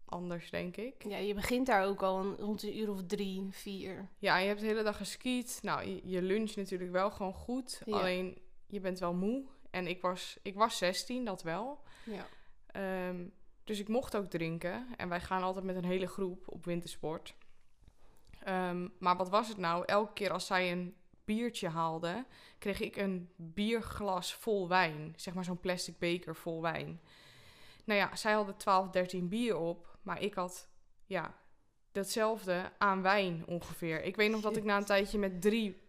anders, denk ik. Ja, je begint daar ook al een- rond een uur of drie, vier. Ja, je hebt de hele dag geskiet. Nou, je, je lunch natuurlijk wel gewoon goed. Ja. Alleen, je bent wel moe. En ik was, ik was 16, dat wel. Ja. Ehm, dus ik mocht ook drinken. En wij gaan altijd met een hele groep op wintersport. Ehm, maar wat was het nou? Elke keer als zij een biertje haalde, kreeg ik een bierglas vol wijn. Zeg maar zo'n plastic beker vol wijn. Nou ja, zij hadden 12, 13 bier op. Maar ik had, ja, datzelfde aan wijn ongeveer. Ik weet nog dat ik na een tijdje met drie,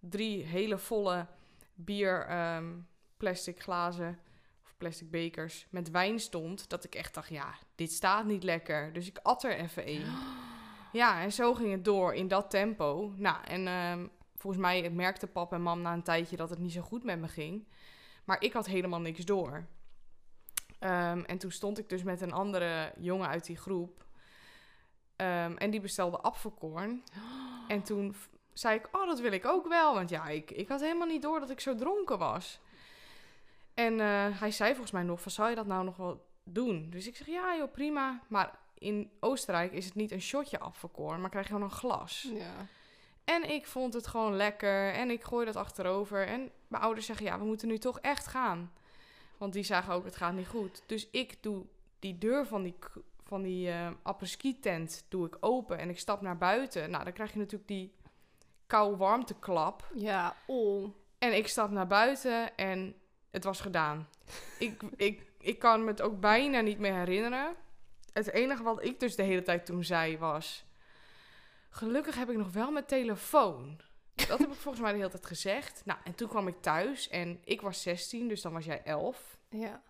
drie hele volle bier ehm, plastic glazen of plastic bekers met wijn stond, dat ik echt dacht, ja, dit staat niet lekker. Dus ik at er even één. Ja, en zo ging het door in dat tempo. Nou, en ehm, volgens mij merkte pap en mam na een tijdje dat het niet zo goed met me ging. Maar ik had helemaal niks door. Ehm, en toen stond ik dus met een andere jongen uit die groep. Ehm, en die bestelde apfelkorn. En toen zei ik, oh, dat wil ik ook wel. Want ja, ik, ik had helemaal niet door dat ik zo dronken was. En eh, hij zei volgens mij nog van, zou je dat nou nog wel doen? Dus ik zeg, ja joh, prima. Maar in Oostenrijk is het niet een shotje apfelkorn, maar krijg je gewoon een glas. Ja. En ik vond het gewoon lekker en ik gooi dat achterover. En mijn ouders zeggen, ja, we moeten nu toch echt gaan. Want die zagen ook, het gaat niet goed. Dus ik doe die deur van die, van die eh apres-ski tent doe ik open en ik stap naar buiten. Nou, dan krijg je natuurlijk die kou-warmteklap. Ja, oh. En ik stap naar buiten en het was gedaan. ik, ik, ik kan me het ook bijna niet meer herinneren. Het enige wat ik dus de hele tijd toen zei was... Gelukkig heb ik nog wel mijn telefoon. Dat heb ik volgens mij de hele tijd gezegd. Nou, en toen kwam ik thuis en ik was 16, dus dan was jij 11. Ja.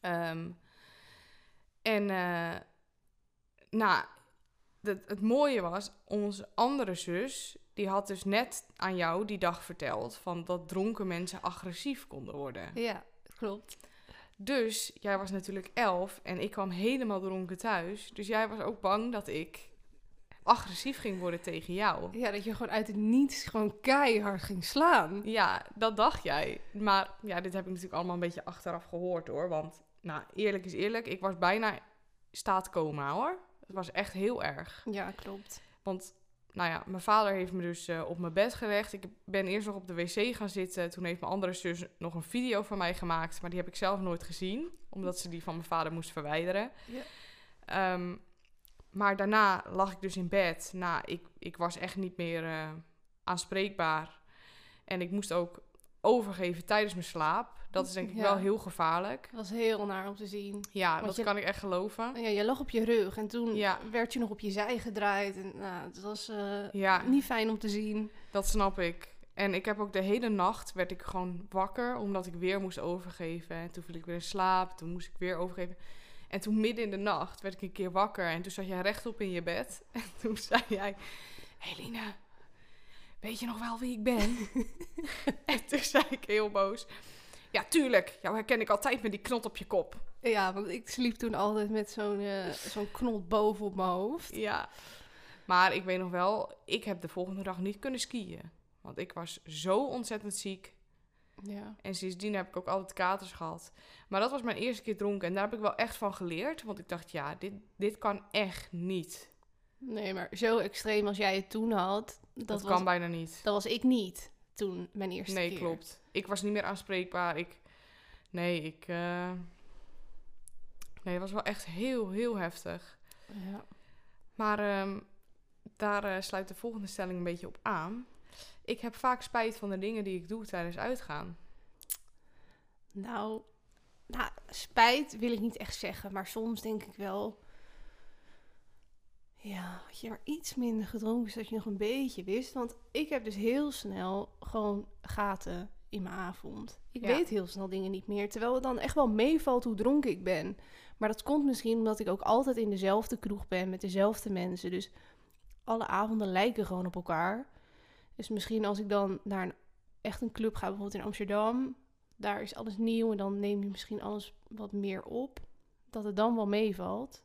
Ehm, en eh, nou, het, het mooie was, onze andere zus, die had dus net aan jou die dag verteld van dat dronken mensen agressief konden worden. Ja, klopt. Dus jij was natuurlijk elf en ik kwam helemaal dronken thuis. Dus jij was ook bang dat ik agressief ging worden tegen jou. Ja, dat je gewoon uit het niets gewoon keihard ging slaan. Ja, dat dacht jij. Maar ja, dit heb ik natuurlijk allemaal een beetje achteraf gehoord hoor. Want, nou, eerlijk is eerlijk, ik was bijna staat coma hoor. Het was echt heel erg. Ja, klopt. Want, nou ja, mijn vader heeft me dus eh, op mijn bed gelegd. Ik ben eerst nog op de wc gaan zitten. Toen heeft mijn andere zus nog een video van mij gemaakt. Maar die heb ik zelf nooit gezien. Omdat ze die van mijn vader moest verwijderen. Ja. Ehm, maar daarna lag ik dus in bed. Nou, ik, ik was echt niet meer eh, aanspreekbaar. En ik moest ook overgeven tijdens mijn slaap. Dat is denk ik Ja. wel heel gevaarlijk. Het was heel naar om te zien. Ja, Want dat je- kan ik echt geloven. Ja, je lag op je rug en toen Ja. werd je nog op je zij gedraaid. En, nou, het was eh, Ja. niet fijn om te zien. Dat snap ik. En ik heb ook de hele nacht werd ik gewoon wakker omdat ik weer moest overgeven. En toen viel ik weer in slaap. Toen moest ik weer overgeven. En toen midden in de nacht werd ik een keer wakker. En toen zat jij rechtop in je bed. En toen zei jij... Helene, weet je nog wel wie ik ben? en toen zei ik heel boos... Ja, tuurlijk. Jou herken ik altijd met die knot op je kop. Ja, want ik sliep toen altijd met zo'n eh, zo'n knot boven op mijn hoofd. Ja. Maar ik weet nog wel, ik heb de volgende dag niet kunnen skiën. Want ik was zo ontzettend ziek. Ja. En sindsdien heb ik ook altijd katers gehad. Maar dat was mijn eerste keer dronken. En daar heb ik wel echt van geleerd. Want ik dacht, ja, dit, dit kan echt niet. Nee, maar zo extreem als jij het toen had, dat, Dat, was, kan bijna niet. dat was ik niet toen, mijn eerste Nee, keer. klopt. Ik was niet meer aanspreekbaar. Ik, nee, ik... eh, Nee, het was wel echt heel, heel heftig. Ja. Maar ehm, daar eh, sluit de volgende stelling een beetje op aan. Ik heb vaak spijt van de dingen die ik doe tijdens uitgaan. Nou, nou, spijt wil ik niet echt zeggen, maar soms denk ik wel. Ja, had je maar iets minder gedronken, zodat je nog een beetje wist. Want ik heb dus heel snel gewoon gaten in mijn avond. Ik Ja. weet heel snel dingen niet meer, terwijl het dan echt wel meevalt hoe dronken ik ben. Maar dat komt misschien omdat ik ook altijd in dezelfde kroeg ben met dezelfde mensen. Dus alle avonden lijken gewoon op elkaar. Dus misschien als ik dan naar een, echt een club ga, bijvoorbeeld in Amsterdam, daar is alles nieuw en dan neem je misschien alles wat meer op. Dat het dan wel meevalt.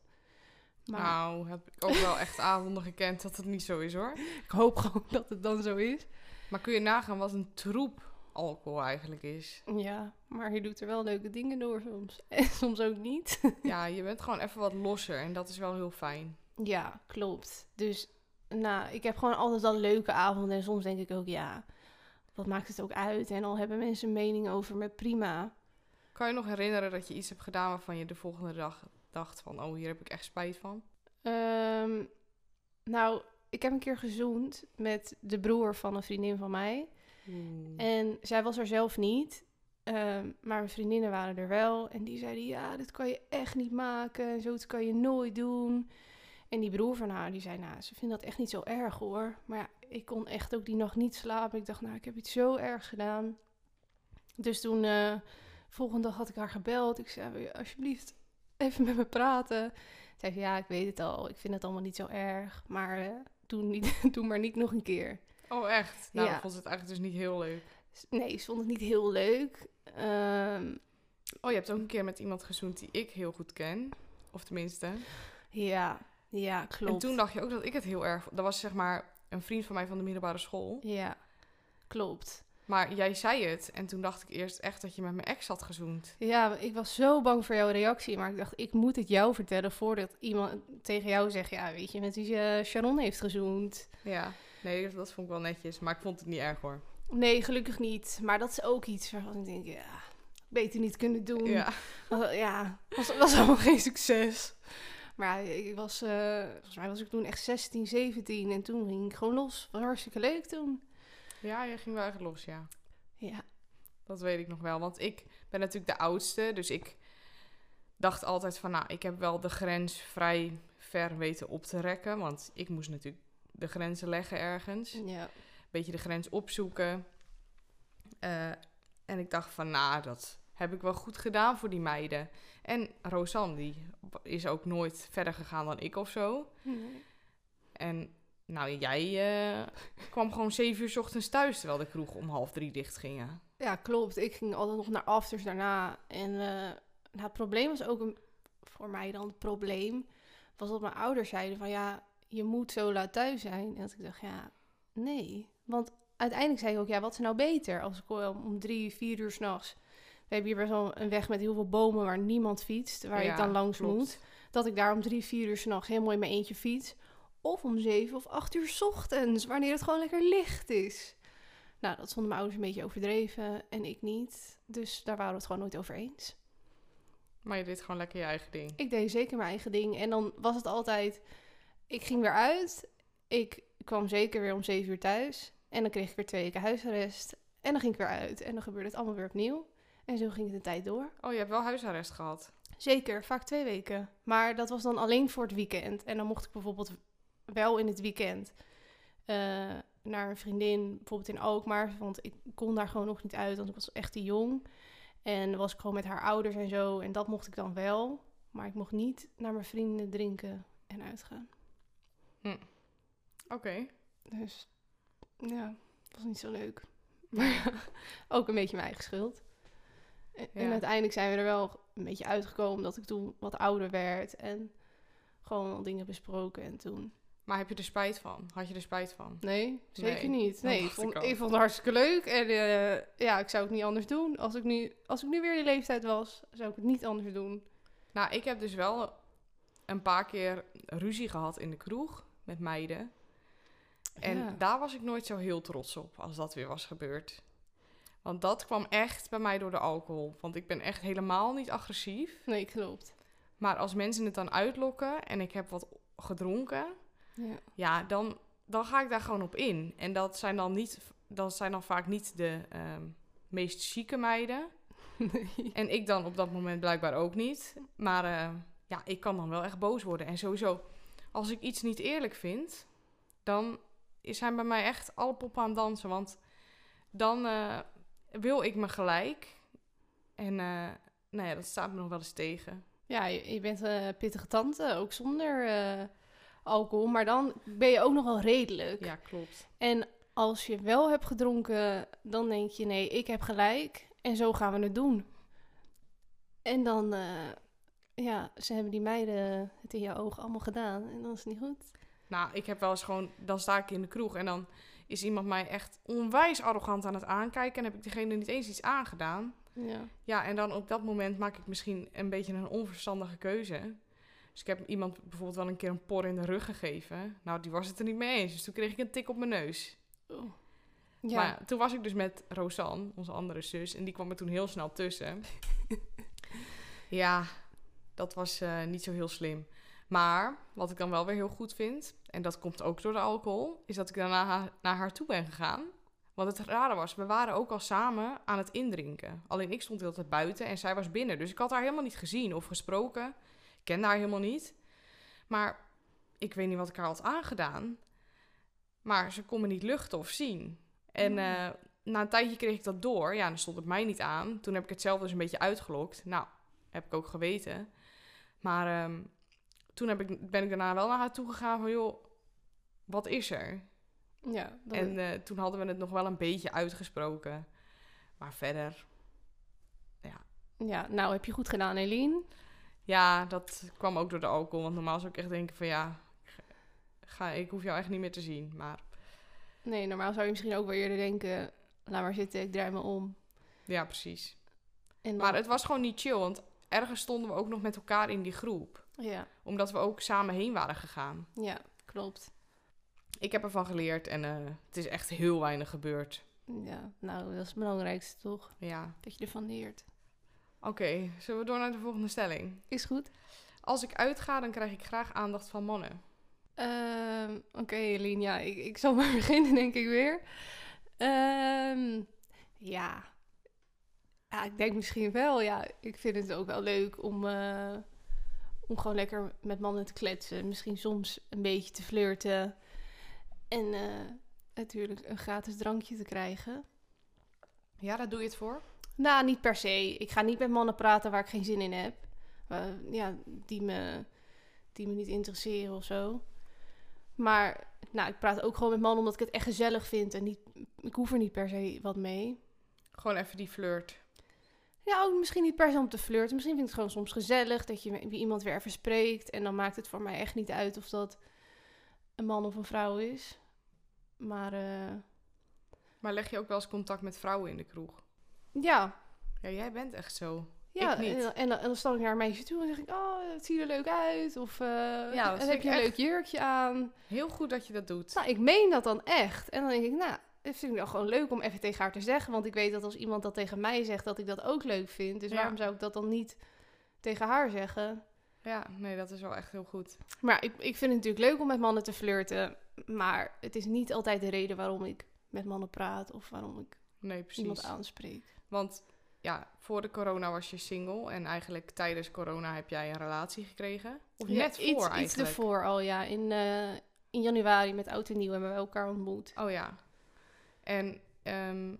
Maar Nou, heb ik ook wel echt avonden gekend dat het niet zo is hoor. ik hoop gewoon dat het dan zo is. Maar kun je nagaan wat een troep alcohol eigenlijk is? Ja, maar je doet er wel leuke dingen door soms. En soms ook niet. Ja, je bent gewoon even wat losser en dat is wel heel fijn. ja, klopt. Dus nou, ik heb gewoon altijd al leuke avonden. En soms denk ik ook, ja, wat maakt het ook uit? En al hebben mensen een mening over me, prima. Kan je nog herinneren dat je iets hebt gedaan waarvan je de volgende dag dacht van... oh, hier heb ik echt spijt van? Ehm, nou, ik heb een keer gezoend met de broer van een vriendin van mij. En zij was er zelf niet. ehm, maar mijn vriendinnen waren er wel. En die zeiden, ja, dit kan je echt niet maken. En zoiets kan je nooit doen. En die broer van haar, die zei, nou, ze vindt dat echt niet zo erg hoor. Maar ja, ik kon echt ook die nacht niet slapen. Ik dacht, nou, ik heb iets zo ergs gedaan. Dus toen, eh volgende dag had ik haar gebeld. Ik zei, alsjeblieft even met me praten? Zei ze, ja, ik weet het al. Ik vind het allemaal niet zo erg. Maar eh, doe, niet, doe maar niet nog een keer. Oh, echt? Nou, Ja. ik vond het eigenlijk dus niet heel leuk. Nee, ze vond het niet heel leuk. Ehm, Oh, je hebt ook een keer met iemand gezoend die ik heel goed ken. Of tenminste. ja, ja, klopt. En toen dacht je ook dat ik het heel erg... Dat was zeg maar een vriend van mij van de middelbare school. Ja, klopt. Maar jij zei het. En toen dacht ik eerst echt dat je met mijn ex had gezoend. Ja, ik was zo bang voor jouw reactie. Maar ik dacht, ik moet het jou vertellen voordat iemand tegen jou zegt... Ja, weet je, met wie je Sharon heeft gezoend. Ja. Nee, dat vond ik wel netjes. Maar ik vond het niet erg hoor. Nee, gelukkig niet. Maar dat is ook iets waarvan ik denk, ja, beter niet kunnen doen. Ja. Was- ja, was, was allemaal geen succes. Maar ik was, eh, volgens mij was ik toen echt 16, 17 en toen ging ik gewoon los. Was hartstikke leuk toen. Ja, je ging wel echt los, ja. Ja, Dat weet ik nog wel. Want ik ben natuurlijk de oudste. Dus ik dacht altijd van, nou, ik heb wel de grens vrij ver weten op te rekken. Want ik moest natuurlijk de grenzen leggen ergens. Een ja. beetje de grens opzoeken. Eh, en ik dacht van, nou, dat heb ik wel goed gedaan voor die meiden. En Rosanne, die is ook nooit verder gegaan dan ik of zo. Nee. En Nou, jij eh, kwam gewoon zeven uur 's ochtends thuis terwijl de kroeg om half drie dicht gingen. Ja, klopt. Ik ging altijd nog naar afters daarna. En eh, nou, het probleem was ook een, voor mij dan het probleem. Was dat mijn ouders zeiden van ja, je moet zo laat thuis zijn. En dat ik dacht, ja, nee. Want uiteindelijk zei ik ook, ja, wat is nou beter als ik om drie, vier uur s'nachts. We hebben hier best wel een weg met heel veel bomen waar niemand fietst, waar Ja, ik dan langs klopt. moet. Dat ik daar om drie, vier uur s'nachts helemaal in mijn eentje fiets. Of om zeven of acht uur 's ochtends, wanneer het gewoon lekker licht is. Nou, dat vonden mijn ouders een beetje overdreven en ik niet. Dus daar waren we het gewoon nooit over eens. Maar je deed gewoon lekker je eigen ding. Ik deed zeker mijn eigen ding. En dan was het altijd... Ik ging weer uit. Ik kwam zeker weer om zeven uur thuis. En dan kreeg ik weer twee weken huisarrest. En dan ging ik weer uit. En dan gebeurde het allemaal weer opnieuw. En zo ging het de tijd door. Oh, je hebt wel huisarrest gehad. Zeker, vaak twee weken. Maar dat was dan alleen voor het weekend. En dan mocht ik bijvoorbeeld wel in het weekend eh, naar een vriendin, bijvoorbeeld in Alkmaar. Want ik kon daar gewoon nog niet uit, want ik was echt te jong. En was ik gewoon met haar ouders en zo. En dat mocht ik dan wel. Maar ik mocht niet naar mijn vrienden drinken en uitgaan. Oké. Dus ja, was niet zo leuk. Maar ook een beetje mijn eigen schuld. En, uiteindelijk zijn we er wel een beetje uitgekomen omdat ik toen wat ouder werd. En gewoon wel dingen besproken. En toen... Maar heb je er spijt van? Had je er spijt van? Nee, zeker Nee, niet. dat Nee, ik vond, ik al. vond het hartstikke leuk. En eh, ja, ik zou het niet anders doen. Als ik, nu, als ik nu weer die leeftijd was, zou ik het niet anders doen. Nou, ik heb dus wel een paar keer ruzie gehad in de kroeg met meiden. En Ja. daar was ik nooit zo heel trots op als dat weer was gebeurd. Want dat kwam echt bij mij door de alcohol. Want ik ben echt helemaal niet agressief. Nee, klopt. Maar als mensen het dan uitlokken en ik heb wat gedronken, Ja. ja, dan, dan ga ik daar gewoon op in. En dat zijn dan, niet, dat zijn dan vaak niet de ehm, meest chique meiden. Nee. En ik dan op dat moment blijkbaar ook niet. Maar eh, ja, ik kan dan wel echt boos worden. En sowieso, als ik iets niet eerlijk vind, dan zijn bij mij echt alle poppen aan het dansen. Want dan eh, wil ik me gelijk. En eh, nou ja, dat staat me nog wel eens tegen. Ja, je, je bent een pittige tante, ook zonder eh, alcohol. Maar dan ben je ook nog wel redelijk. Ja, klopt. En als je wel hebt gedronken, dan denk je, nee, ik heb gelijk. En zo gaan we het doen. En dan, eh, ja, ze hebben die meiden het in jouw ogen allemaal gedaan. En dan is het niet goed. Nou, ik heb wel eens gewoon, dan sta ik in de kroeg en dan is iemand mij echt onwijs arrogant aan het aankijken. En heb ik diegene niet eens iets aangedaan. Ja. Ja, en dan op dat moment maak ik misschien een beetje een onverstandige keuze. Dus ik heb iemand bijvoorbeeld wel een keer een por in de rug gegeven. Nou, die was het er niet mee eens. Dus toen kreeg ik een tik op mijn neus. Oh. Ja. Maar toen was ik dus met Rosanne, onze andere zus. En die kwam er toen heel snel tussen. ja, dat was eh, niet zo heel slim. Maar wat ik dan wel weer heel goed vind, en dat komt ook door de alcohol, is dat ik daarna naar haar toe ben gegaan. Want het rare was, we waren ook al samen aan het indrinken. Alleen ik stond de hele tijd buiten en zij was binnen. Dus ik had haar helemaal niet gezien of gesproken. Ik kende haar helemaal niet. Maar ik weet niet wat ik haar had aangedaan. Maar ze kon me niet luchten of zien. En Hmm. eh, na een tijdje kreeg ik dat door. Ja, dan stond het mij niet aan. Toen heb ik het zelf dus een beetje uitgelokt. Nou, heb ik ook geweten. Maar ehm, toen heb ik, ben ik daarna wel naar haar toe gegaan van... joh, wat is er? ja, dat- En eh, toen hadden we het nog wel een beetje uitgesproken. Maar verder... ja, nou heb je goed gedaan, Eline. Ja, dat kwam ook door de alcohol. Want normaal zou ik echt denken van ja... Ga, ik hoef jou echt niet meer te zien. Maar Nee, normaal zou je misschien ook wel eerder denken... Laat maar zitten, ik draai me om. ja, precies. En dan- Maar het was gewoon niet chill. Want ergens stonden we ook nog met elkaar in die groep. Ja, Omdat we ook samen heen waren gegaan. ja, klopt. Ik heb ervan geleerd en eh, het is echt heel weinig gebeurd. Ja, nou, dat is het belangrijkste toch? Ja. Dat je ervan leert. Oké, zullen we door naar de volgende stelling? Is goed. Als ik uitga, dan krijg ik graag aandacht van mannen. Ehm, Oké, Eline, ja, ik, ik zal maar beginnen, denk ik weer. Ehm, ja. ja, ik denk misschien wel. Ja, ik vind het ook wel leuk om, eh, om gewoon lekker met mannen te kletsen. Misschien soms een beetje te flirten. En eh, natuurlijk een gratis drankje te krijgen. Ja, daar doe je het voor? Nou, niet per se. Ik ga niet met mannen praten waar ik geen zin in heb. Eh, ja, die me, die me niet interesseren of zo. Maar nou, ik praat ook gewoon met mannen omdat ik het echt gezellig vind. En niet, ik hoef er niet per se wat mee. Gewoon even die flirt. Ja, ook misschien niet per se om te flirten. Misschien vind ik het gewoon soms gezellig dat je met iemand weer even spreekt. En dan maakt het voor mij echt niet uit of dat een man of een vrouw is. Maar eh, Maar leg je ook wel eens contact met vrouwen in de kroeg? ja, Ja, jij bent echt zo. ja Ik niet. En, dan- en, en dan stap ik naar een meisje toe en zeg ik... Oh, het ziet er leuk uit. Of eh, Ja, heb je een leuk jurkje aan. Heel goed dat je dat doet. Nou, ik meen dat dan echt. En dan denk ik, nou, dat vind ik dan gewoon leuk om even tegen haar te zeggen. Want ik weet dat als iemand dat tegen mij zegt, dat ik dat ook leuk vind. Dus Ja. waarom zou ik dat dan niet tegen haar zeggen? Ja, nee, dat is wel echt heel goed. Maar ik, ik vind het natuurlijk leuk om met mannen te flirten. Maar het is niet altijd de reden waarom ik met mannen praat of waarom ik Nee, precies. iemand aanspreek. Want ja, voor de corona was je single en eigenlijk tijdens corona heb jij een relatie gekregen. Of Ja, net voor iets, eigenlijk. Iets ervoor al, ja. In, eh, in januari met Oud en Nieuw hebben we elkaar ontmoet. Oh ja. En ehm,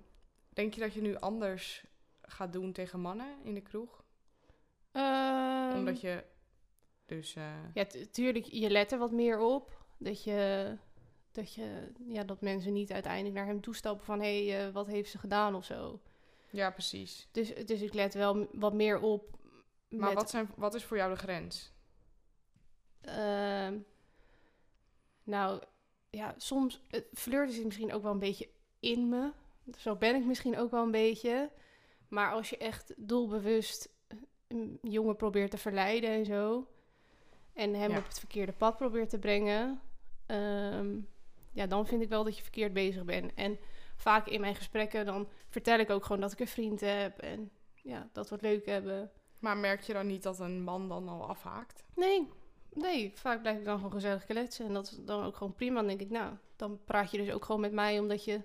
denk je dat je nu anders gaat doen tegen mannen in de kroeg? Ehm, Omdat je dus... eh, Ja, tu- tuurlijk, je let er wat meer op. Dat je, dat je, ja, dat mensen niet uiteindelijk naar hem toestappen van, hé, hey, eh, wat heeft ze gedaan of zo. ja, precies. Dus, dus ik let wel wat meer op. Maar met, wat, zijn, wat is voor jou de grens? ehm, nou, ja, soms, het flirten zit misschien ook wel een beetje in me. Zo ben ik misschien ook wel een beetje. Maar als je echt doelbewust een jongen probeert te verleiden en zo. En hem Ja. op het verkeerde pad probeert te brengen. ehm, ja, dan vind ik wel dat je verkeerd bezig bent. En vaak in mijn gesprekken dan vertel ik ook gewoon dat ik een vriend heb. En ja, dat we het leuk hebben. Maar merk je dan niet dat een man dan al afhaakt? Nee, nee, vaak blijf ik dan gewoon gezellig kletsen. En dat is dan ook gewoon prima. Dan denk ik, nou, dan praat je dus ook gewoon met mij omdat je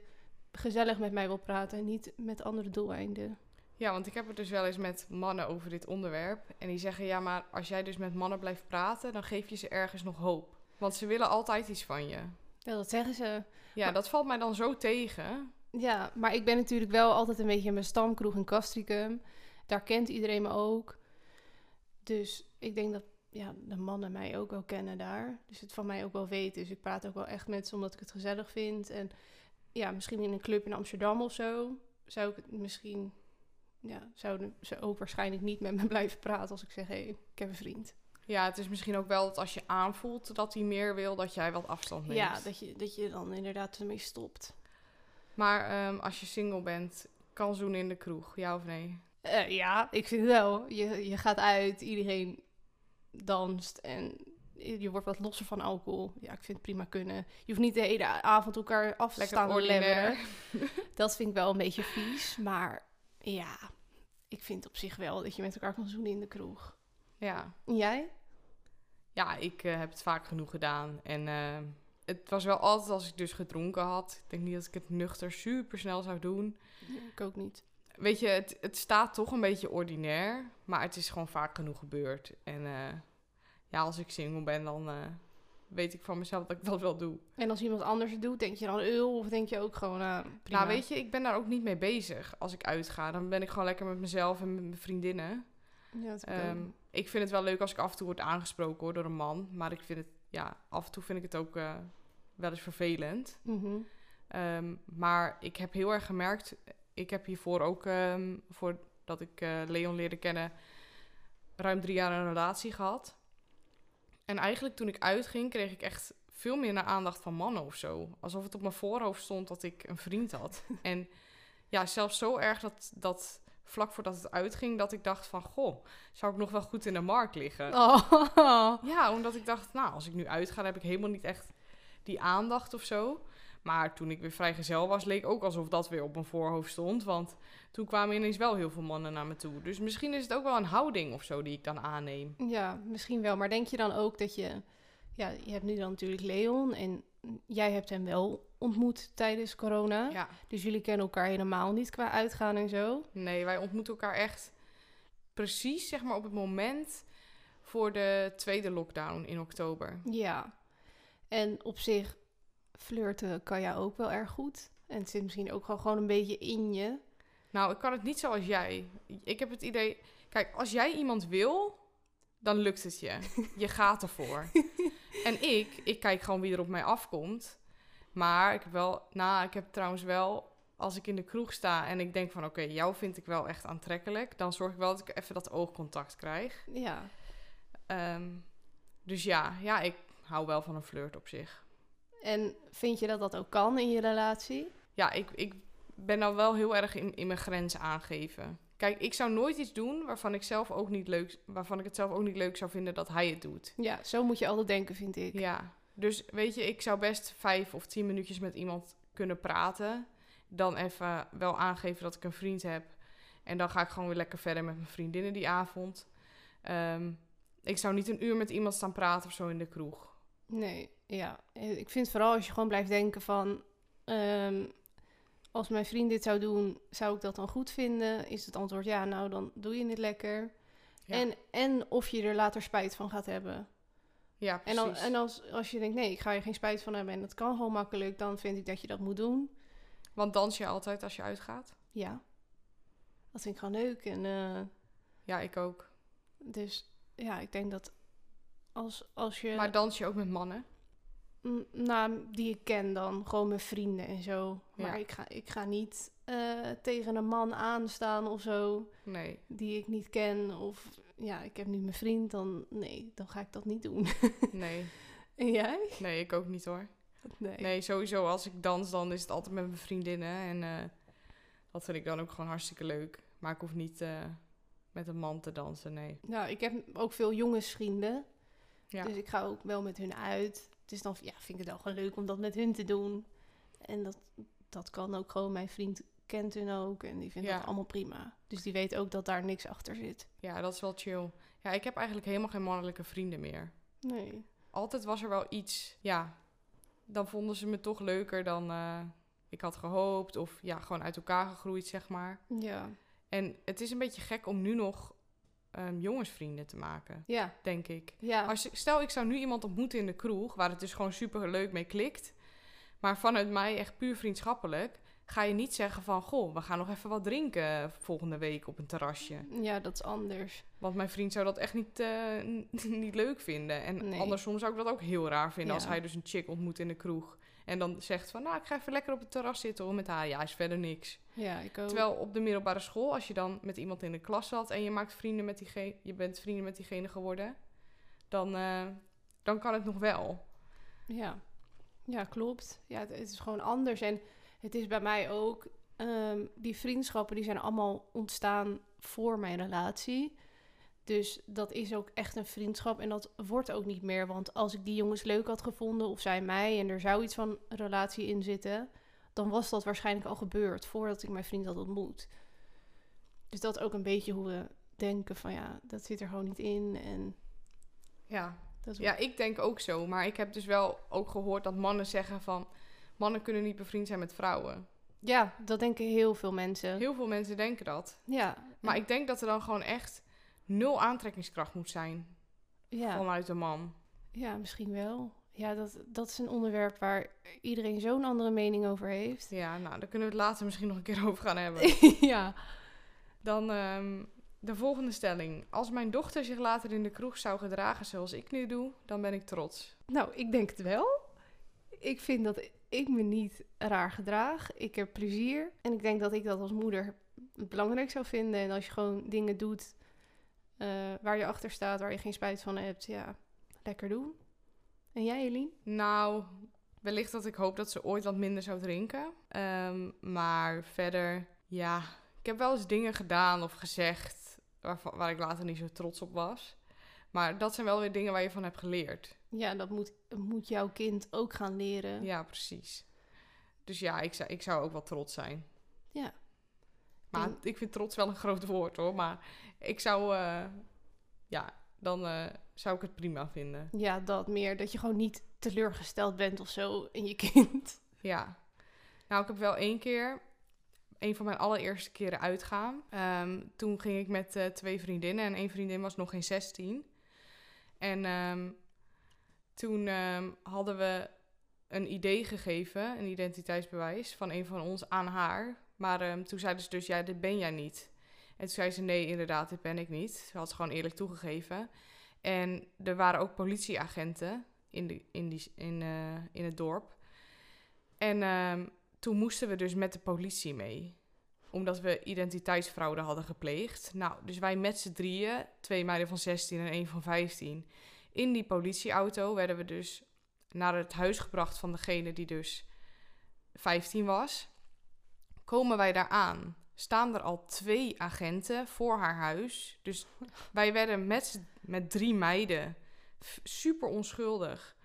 gezellig met mij wil praten en niet met andere doeleinden. Ja, want ik heb het dus wel eens met mannen over dit onderwerp. En die zeggen, ja, maar als jij dus met mannen blijft praten, dan geef je ze ergens nog hoop. Want ze willen altijd iets van je. Ja, dat zeggen ze. Ja, Maar- dat valt mij dan zo tegen. Ja, maar ik ben natuurlijk wel altijd een beetje in mijn stamkroeg in Castricum. Daar kent iedereen me ook. Dus ik denk dat ja, de mannen mij ook wel kennen daar. Dus het van mij ook wel weten. Dus ik praat ook wel echt met ze omdat ik het gezellig vind. En ja, misschien in een club in Amsterdam of zo zou ik het misschien... Ja, zouden ze ook waarschijnlijk niet met me blijven praten als ik zeg... hé, hey, ik heb een vriend. Ja, het is misschien ook wel dat als je aanvoelt dat hij meer wil, dat jij wat afstand neemt. Ja, dat je, dat je dan inderdaad ermee stopt. Maar ehm, als je single bent, kan zoenen in de kroeg, ja of nee? Eh, ja, ik vind wel. Je, je gaat uit, iedereen danst en je wordt wat losser van alcohol. Ja, ik vind het prima kunnen. Je hoeft niet de hele avond elkaar af te staan leveren. Dat vind ik wel een beetje vies. Maar ja, ik vind op zich wel dat je met elkaar kan zoenen in de kroeg. Ja, En jij? ja ik eh, heb het vaak genoeg gedaan. En eh, het was wel altijd als ik dus gedronken had. Ik denk niet dat ik het nuchter super snel zou doen. Ik ook niet. Weet je, het, het staat toch een beetje ordinair. Maar het is gewoon vaak genoeg gebeurd. En eh, ja, als ik single ben, dan eh, weet ik van mezelf dat ik dat wel doe. En als iemand anders het doet, denk je dan eul of denk je ook gewoon, prima. Nou, weet je, ik ben daar ook niet mee bezig als ik uitga. Dan ben ik gewoon lekker met mezelf en met mijn vriendinnen. Ja, dat ik. Ehm, ik vind het wel leuk als ik af en toe word aangesproken hoor, door een man. Maar ik vind het, ja, af en toe vind ik het ook eh, wel eens vervelend. Mhm. Ehm, maar ik heb heel erg gemerkt, ik heb hiervoor ook, ehm, voordat ik Leon leerde kennen, ruim drie jaar een relatie gehad. En eigenlijk toen ik uitging, kreeg ik echt veel minder aandacht van mannen of zo. Alsof het op mijn voorhoofd stond dat ik een vriend had. en ja, zelfs zo erg dat, dat vlak voordat het uitging, dat ik dacht van, goh, zou ik nog wel goed in de markt liggen? Oh. Ja, omdat ik dacht, nou, als ik nu uitga, dan heb ik helemaal niet echt die aandacht of zo. Maar toen ik weer vrijgezel was, leek ook alsof dat weer op mijn voorhoofd stond. Want toen kwamen ineens wel heel veel mannen naar me toe. Dus misschien is het ook wel een houding of zo die ik dan aanneem. Ja, misschien wel. Maar denk je dan ook dat je... Ja, je hebt nu dan natuurlijk Leon en jij hebt hem wel ontmoet tijdens corona. Ja. Dus jullie kennen elkaar helemaal niet qua uitgaan en zo. Nee, wij ontmoeten elkaar echt precies, zeg maar, op het moment voor de tweede lockdown in oktober. Ja. En op zich, flirten kan jij ook wel erg goed. En het zit misschien ook wel gewoon een beetje in je. Nou, ik kan het niet zoals jij. Ik heb het idee... Kijk, als jij iemand wil, dan lukt het je. Je gaat ervoor. En ik, ik kijk gewoon wie er op mij afkomt. Maar ik heb wel, nou, ik heb trouwens wel, als ik in de kroeg sta en ik denk van, oké, jou vind ik wel echt aantrekkelijk, dan zorg ik wel dat ik even dat oogcontact krijg. Ja. Ehm, dus ja, ja, ik hou wel van een flirt op zich. En vind je dat dat ook kan in je relatie? Ja, ik, ik ben dan wel heel erg in, in mijn grenzen aangeven. Kijk, ik zou nooit iets doen waarvan ik zelf ook niet leuk, waarvan ik het zelf ook niet leuk zou vinden dat hij het doet. Ja, zo moet je altijd denken, vind ik. Ja, dus weet je, ik zou best vijf of tien minuutjes met iemand kunnen praten. Dan even wel aangeven dat ik een vriend heb. En dan ga ik gewoon weer lekker verder met mijn vriendinnen die avond. Ehm, ik zou niet een uur met iemand staan praten of zo in de kroeg. Nee, ja. Ik vind vooral als je gewoon blijft denken van... ehm, als mijn vriend dit zou doen, zou ik dat dan goed vinden? Is het antwoord ja, nou dan doe je het lekker. Ja. En, en of je er later spijt van gaat hebben. Ja, En, precies. dan, en als, als je denkt, nee, ik ga er geen spijt van hebben en dat kan gewoon makkelijk, dan vind ik dat je dat moet doen. Want dans je altijd als je uitgaat? Ja. Dat vind ik gewoon leuk. En eh, Ja, ik ook. dus ja, ik denk dat als, als je... Maar dans je ook met mannen? Mm, Nou, die ik ken dan. Gewoon mijn vrienden en zo. Ja. Maar ik ga, ik ga niet eh, tegen een man aanstaan of zo. Nee. Die ik niet ken. Of ja, ik heb nu mijn vriend. Dan nee, dan ga ik dat niet doen. Nee. en jij? Nee, ik ook niet hoor. Nee. Nee, sowieso als ik dans, dan is het altijd met mijn vriendinnen. En eh, dat vind ik dan ook gewoon hartstikke leuk. Maar ik hoef niet eh, met een man te dansen, nee. Nou, ik heb ook veel jongensvrienden. Ja, Dus ik ga ook wel met hun uit. Het is dan, ja, vind ik het wel gewoon leuk om dat met hun te doen. En dat, dat kan ook gewoon. Mijn vriend kent hun ook. En die vindt Ja. dat allemaal prima. Dus die weet ook dat daar niks achter zit. ja, dat is wel chill. Ja, ik heb eigenlijk helemaal geen mannelijke vrienden meer. Nee. Altijd was er wel iets, ja, dan vonden ze me toch leuker dan eh, ik had gehoopt. Of ja, gewoon uit elkaar gegroeid, zeg maar. Ja. En het is een beetje gek om nu nog ehm, jongensvrienden te maken, Ja. denk ik. Ja. Als, stel, ik zou nu iemand ontmoeten in de kroeg, waar het dus gewoon super leuk mee klikt. Maar vanuit mij echt puur vriendschappelijk, ga je niet zeggen van, goh, we gaan nog even wat drinken volgende week op een terrasje. Ja, dat is anders. Want mijn vriend zou dat echt niet, eh, niet leuk vinden. En Nee. andersom zou ik dat ook heel raar vinden als hij dus een chick ontmoet in de kroeg. En dan zegt van, nou, ik ga even lekker op het terras zitten hoor, met haar. Ja, is verder niks. Ja, ik ook. Terwijl op de middelbare school, als je dan met iemand in de klas zat en je maakt vrienden met diegene, je bent vrienden met diegene geworden, dan, eh, dan kan het nog wel. Ja. ja, klopt. Ja, het, het is gewoon anders. En het is bij mij ook... ehm, die vriendschappen die zijn allemaal ontstaan voor mijn relatie. Dus dat is ook echt een vriendschap. En dat wordt ook niet meer. Want als ik die jongens leuk had gevonden, of zij mij... en er zou iets van relatie in zitten... dan was dat waarschijnlijk al gebeurd... voordat ik mijn vriend had ontmoet. Dus dat ook een beetje hoe we denken van... ja, dat zit er gewoon niet in. En Ja. dat ja, ik denk ook zo. Maar ik heb dus wel ook gehoord dat mannen zeggen van, mannen kunnen niet bevriend zijn met vrouwen. Ja, dat denken heel veel mensen. Heel veel mensen denken dat. Ja. Maar ik denk dat er dan gewoon echt nul aantrekkingskracht moet zijn ja, vanuit een man. ja, misschien wel. Ja, dat, dat is een onderwerp waar iedereen zo'n andere mening over heeft. Ja, nou, daar kunnen we het later misschien nog een keer over gaan hebben. ja. Dan ehm, de volgende stelling. Als mijn dochter zich later in de kroeg zou gedragen zoals ik nu doe, dan ben ik trots. Nou, ik denk het wel. Ik vind dat ik me niet raar gedraag. Ik heb plezier. En ik denk dat ik dat als moeder belangrijk zou vinden. En als je gewoon dingen doet eh, waar je achter staat, waar je geen spijt van hebt, ja, lekker doen. En jij, Eline? Nou, wellicht dat ik hoop dat ze ooit wat minder zou drinken. Ehm, maar verder, ja, ik heb wel eens dingen gedaan of gezegd waarvan, waar ik later niet zo trots op was. Maar dat zijn wel weer dingen waar je van hebt geleerd. Ja, dat moet, moet jouw kind ook gaan leren. Ja, precies. Dus ja, ik zou, ik zou ook wel trots zijn. Ja. Maar ik vind trots wel een groot woord hoor. Maar ik zou, eh, ja, dan eh, zou ik het prima vinden. Ja, dat meer. Dat je gewoon niet teleurgesteld bent of zo in je kind. Ja. Nou, ik heb wel één keer, een van mijn allereerste keren uitgaan. Ehm, toen ging ik met eh, twee vriendinnen en één vriendin was nog geen 16. En ehm, toen ehm, hadden we een idee gegeven, een identiteitsbewijs van een van ons aan haar. Maar toen zeiden ze dus, ja, dit ben jij niet. En toen zei ze, nee, inderdaad, dit ben ik niet. Ze had het gewoon eerlijk toegegeven. En er waren ook politieagenten in, de, in, die, in, eh, in het dorp. En ehm, toen moesten we dus met de politie mee. Omdat we identiteitsfraude hadden gepleegd. Nou, dus wij met z'n drieën, twee meiden van 16 en één van 15... in die politieauto werden we dus naar het huis gebracht van degene die dus 15 was. Komen wij daar aan, staan er al twee agenten voor haar huis. Dus wij werden met, met drie meiden, super onschuldig,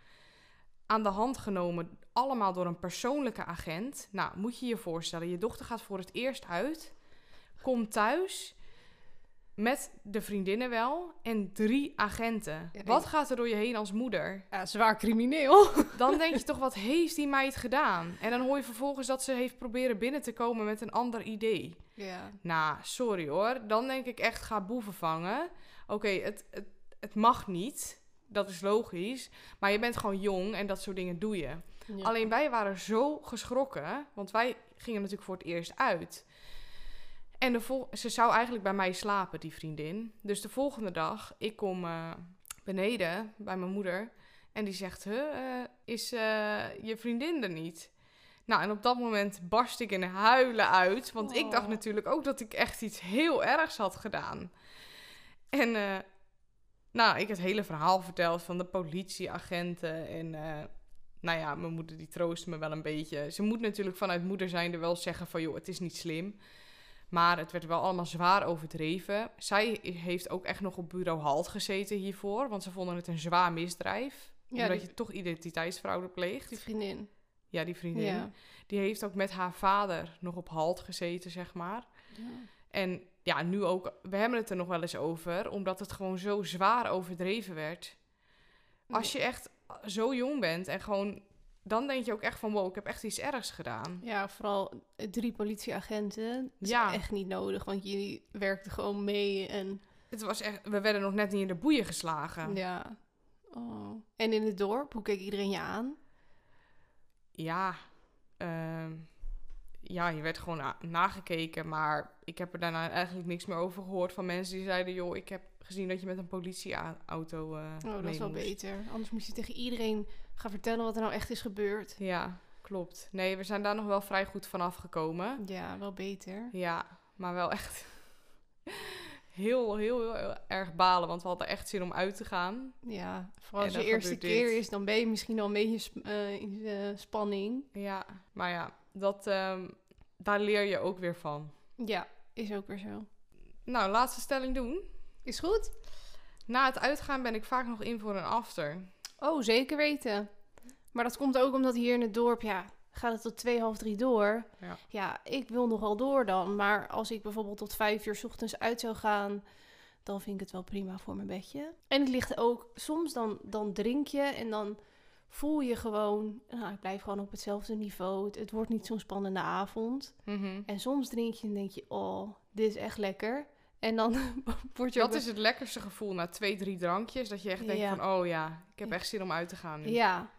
aan de hand genomen. Allemaal door een persoonlijke agent. Nou, moet je je voorstellen, je dochter gaat voor het eerst uit, komt thuis met de vriendinnen wel en drie agenten. Ja, Wat gaat er door je heen als moeder? Ja, zwaar crimineel. Dan denk je toch, wat heeft die meid gedaan? En dan hoor je vervolgens dat ze heeft proberen binnen te komen met een ander idee. Ja. Nou, sorry hoor. Dan denk ik echt, ga boeven vangen. Oké, het, het, het mag niet. Dat is logisch. Maar je bent gewoon jong en dat soort dingen doe je. Ja. Alleen wij waren zo geschrokken. Want wij gingen natuurlijk voor het eerst uit. En de vol ze zou eigenlijk bij mij slapen, die vriendin. Dus de volgende dag, ik kom eh, beneden bij mijn moeder. En die zegt, huh, eh, is eh, je vriendin er niet? Nou, en op dat moment barst ik in huilen uit. Want ik dacht Oh. natuurlijk ook dat ik echt iets heel ergs had gedaan. En eh, nou, ik het hele verhaal verteld van de politieagenten. En nou ja, mijn moeder die troostte me wel een beetje. Ze moet natuurlijk vanuit moeder zijnde wel zeggen van... joh, het is niet slim. Maar het werd wel allemaal zwaar overdreven. Zij heeft ook echt nog op bureau Halt gezeten hiervoor. Want ze vonden het een zwaar misdrijf. Ja, omdat die- je toch identiteitsfraude pleegt. Die vriendin. Ja, die vriendin. Ja. Die heeft ook met haar vader nog op halt gezeten, zeg maar. Ja. En ja, nu ook, we hebben het er nog wel eens over, omdat het gewoon zo zwaar overdreven werd. Als je echt zo jong bent en gewoon, dan denk je ook echt van, wow, ik heb echt iets ergs gedaan. Ja, vooral drie politieagenten. Dat is Ja. echt niet nodig, want jullie werkten gewoon mee en Het was echt, we werden nog net niet in de boeien geslagen. Ja, ja. Oh. En in het dorp, hoe keek iedereen je aan? ehm, ja, je werd gewoon na- nagekeken, maar ik heb er daarna eigenlijk niks meer over gehoord van mensen die zeiden, joh, ik heb gezien dat je met een politieauto eh Oh, dat is wel moest. beter. Anders moest je tegen iedereen gaan vertellen wat er nou echt is gebeurd. Ja, klopt. Nee, we zijn daar nog wel vrij goed vanaf gekomen. Ja, wel beter. Ja, maar wel echt heel, heel, heel, heel erg balen. Want we hadden echt zin om uit te gaan. Ja, vooral als je eerste keer dit. is, dan ben je misschien al een beetje eh, in eh, spanning. Ja, maar ja, dat, ehm, daar leer je ook weer van. Ja, is ook weer zo. Nou, laatste stelling doen. Is goed? Na het uitgaan ben ik vaak nog in voor een after. Oh, zeker weten. Maar dat komt ook omdat hier in het dorp, ja, gaat het tot twee, half drie door. Ja. Ja, ik wil nogal door dan. Maar als ik bijvoorbeeld tot vijf uur 's ochtends uit zou gaan, dan vind ik het wel prima voor mijn bedje. En het ligt ook, soms dan, dan drink je en dan voel je gewoon, nou, ik blijf gewoon op hetzelfde niveau. Het, het wordt niet zo'n spannende avond. Mhm. En soms drink je en denk je, oh, dit is echt lekker. En dan word je Dat is het lekkerste gevoel na twee, drie drankjes. Dat je echt denkt Ja. van, oh ja, ik heb echt zin om uit te gaan nu. Ja,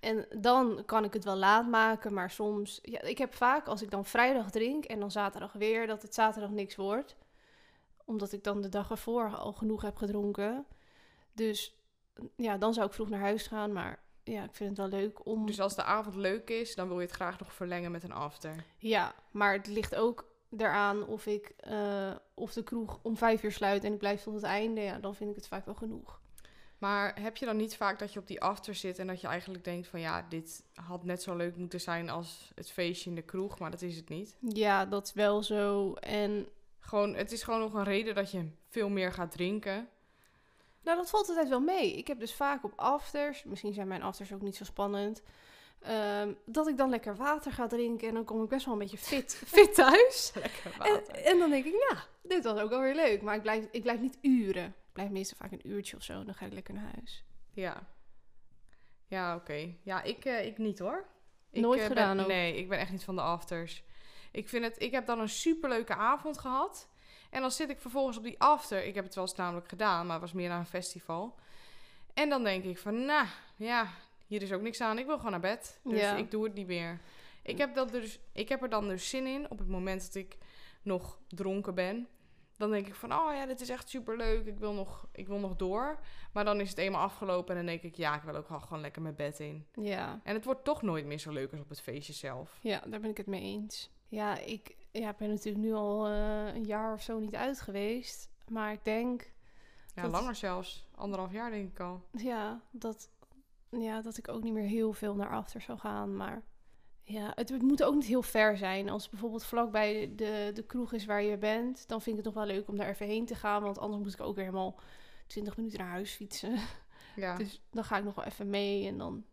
en dan kan ik het wel laat maken, maar soms... Ja, ik heb vaak, als ik dan vrijdag drink en dan zaterdag weer, dat het zaterdag niks wordt. Omdat ik dan de dag ervoor al genoeg heb gedronken. Dus ja, dan zou ik vroeg naar huis gaan, maar ja, ik vind het wel leuk om... Dus als de avond leuk is, dan wil je het graag nog verlengen met een after. Ja, maar het ligt ook eraan of ik eh, of de kroeg om vijf uur sluit en ik blijf tot het einde. Ja, dan vind ik het vaak wel genoeg. Maar heb je dan niet vaak dat je op die after zit en dat je eigenlijk denkt van ja, dit had net zo leuk moeten zijn als het feestje in de kroeg, maar dat is het niet. Ja, dat is wel zo. En Gewoon, het is gewoon nog een reden dat je veel meer gaat drinken. Nou, dat valt altijd wel mee. Ik heb dus vaak op afters, misschien zijn mijn afters ook niet zo spannend, ehm, dat ik dan lekker water ga drinken en dan kom ik best wel een beetje fit, fit thuis. Lekker En, en dan denk ik, ja, dit was ook wel weer leuk. Maar ik blijf, ik blijf niet uren. Ik blijf meestal vaak een uurtje of zo, dan ga ik lekker naar huis. Ja. Ja, oké. Ja, ik, eh, ik niet hoor. Ik, Nooit eh, ben- gedaan ook. Nee, ik ben echt niet van de afters. Ik vind het, ik heb dan een superleuke avond gehad. En dan zit ik vervolgens op die after. Ik heb het wel eens namelijk gedaan, maar het was meer naar een festival. En dan denk ik van, nou, ja, hier is ook niks aan. Ik wil gewoon naar bed. Dus Ja. ik doe het niet meer. Ik heb, dat dus, ik heb er dan dus zin in op het moment dat ik nog dronken ben. dan denk ik van, oh ja, dit is echt super leuk. Ik wil nog, ik wil nog door. Maar dan is het eenmaal afgelopen en dan denk ik, ja, ik wil ook gewoon lekker mijn bed in. Ja. En het wordt toch nooit meer zo leuk als op het feestje zelf. Ja, daar ben ik het mee eens. Ja, ik ja, ben natuurlijk nu al eh, een jaar of zo niet uit geweest. Maar ik denk Ja, langer zelfs. Anderhalf jaar denk ik al. ja, dat, ja, dat ik ook niet meer heel veel naar achter zou gaan. Maar ja, het, het moet ook niet heel ver zijn. Als het bijvoorbeeld vlakbij de, de kroeg is waar je bent, dan vind ik het nog wel leuk om daar even heen te gaan. Want anders moet ik ook weer helemaal 20 minuten naar huis fietsen. Ja. Dus dan ga ik nog wel even mee en dan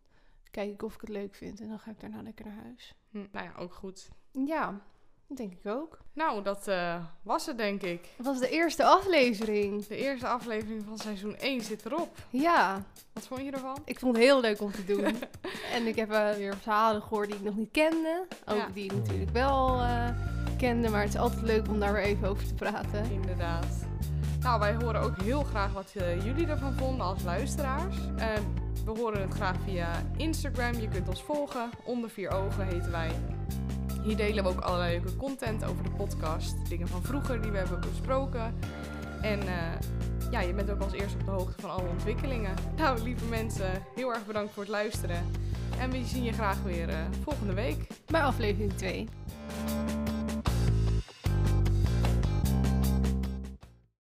kijk ik of ik het leuk vind. En dan ga ik daarna lekker naar huis. Hm, nou ja, ook goed. Ja, dat denk ik ook. Nou, dat eh, was het denk ik. Dat was de eerste aflevering. De eerste aflevering van seizoen 1 zit erop. Ja, Wat vond je ervan? ik vond het heel leuk om te doen. en ik heb eh, weer verhalen gehoord die ik nog niet kende. Ook Ja. die ik natuurlijk wel eh, kende. Maar het is altijd leuk om daar weer even over te praten. Inderdaad. Nou, wij horen ook heel graag wat jullie ervan vonden als luisteraars. We horen het graag via Instagram. Je kunt ons volgen. Onder vier ogen heten wij. Hier delen we ook allerlei leuke content over de podcast. Dingen van vroeger die we hebben besproken. En eh, ja, je bent ook als eerste op de hoogte van alle ontwikkelingen. Nou, lieve mensen, heel erg bedankt voor het luisteren. En we zien je graag weer eh, volgende week. Bij aflevering 2.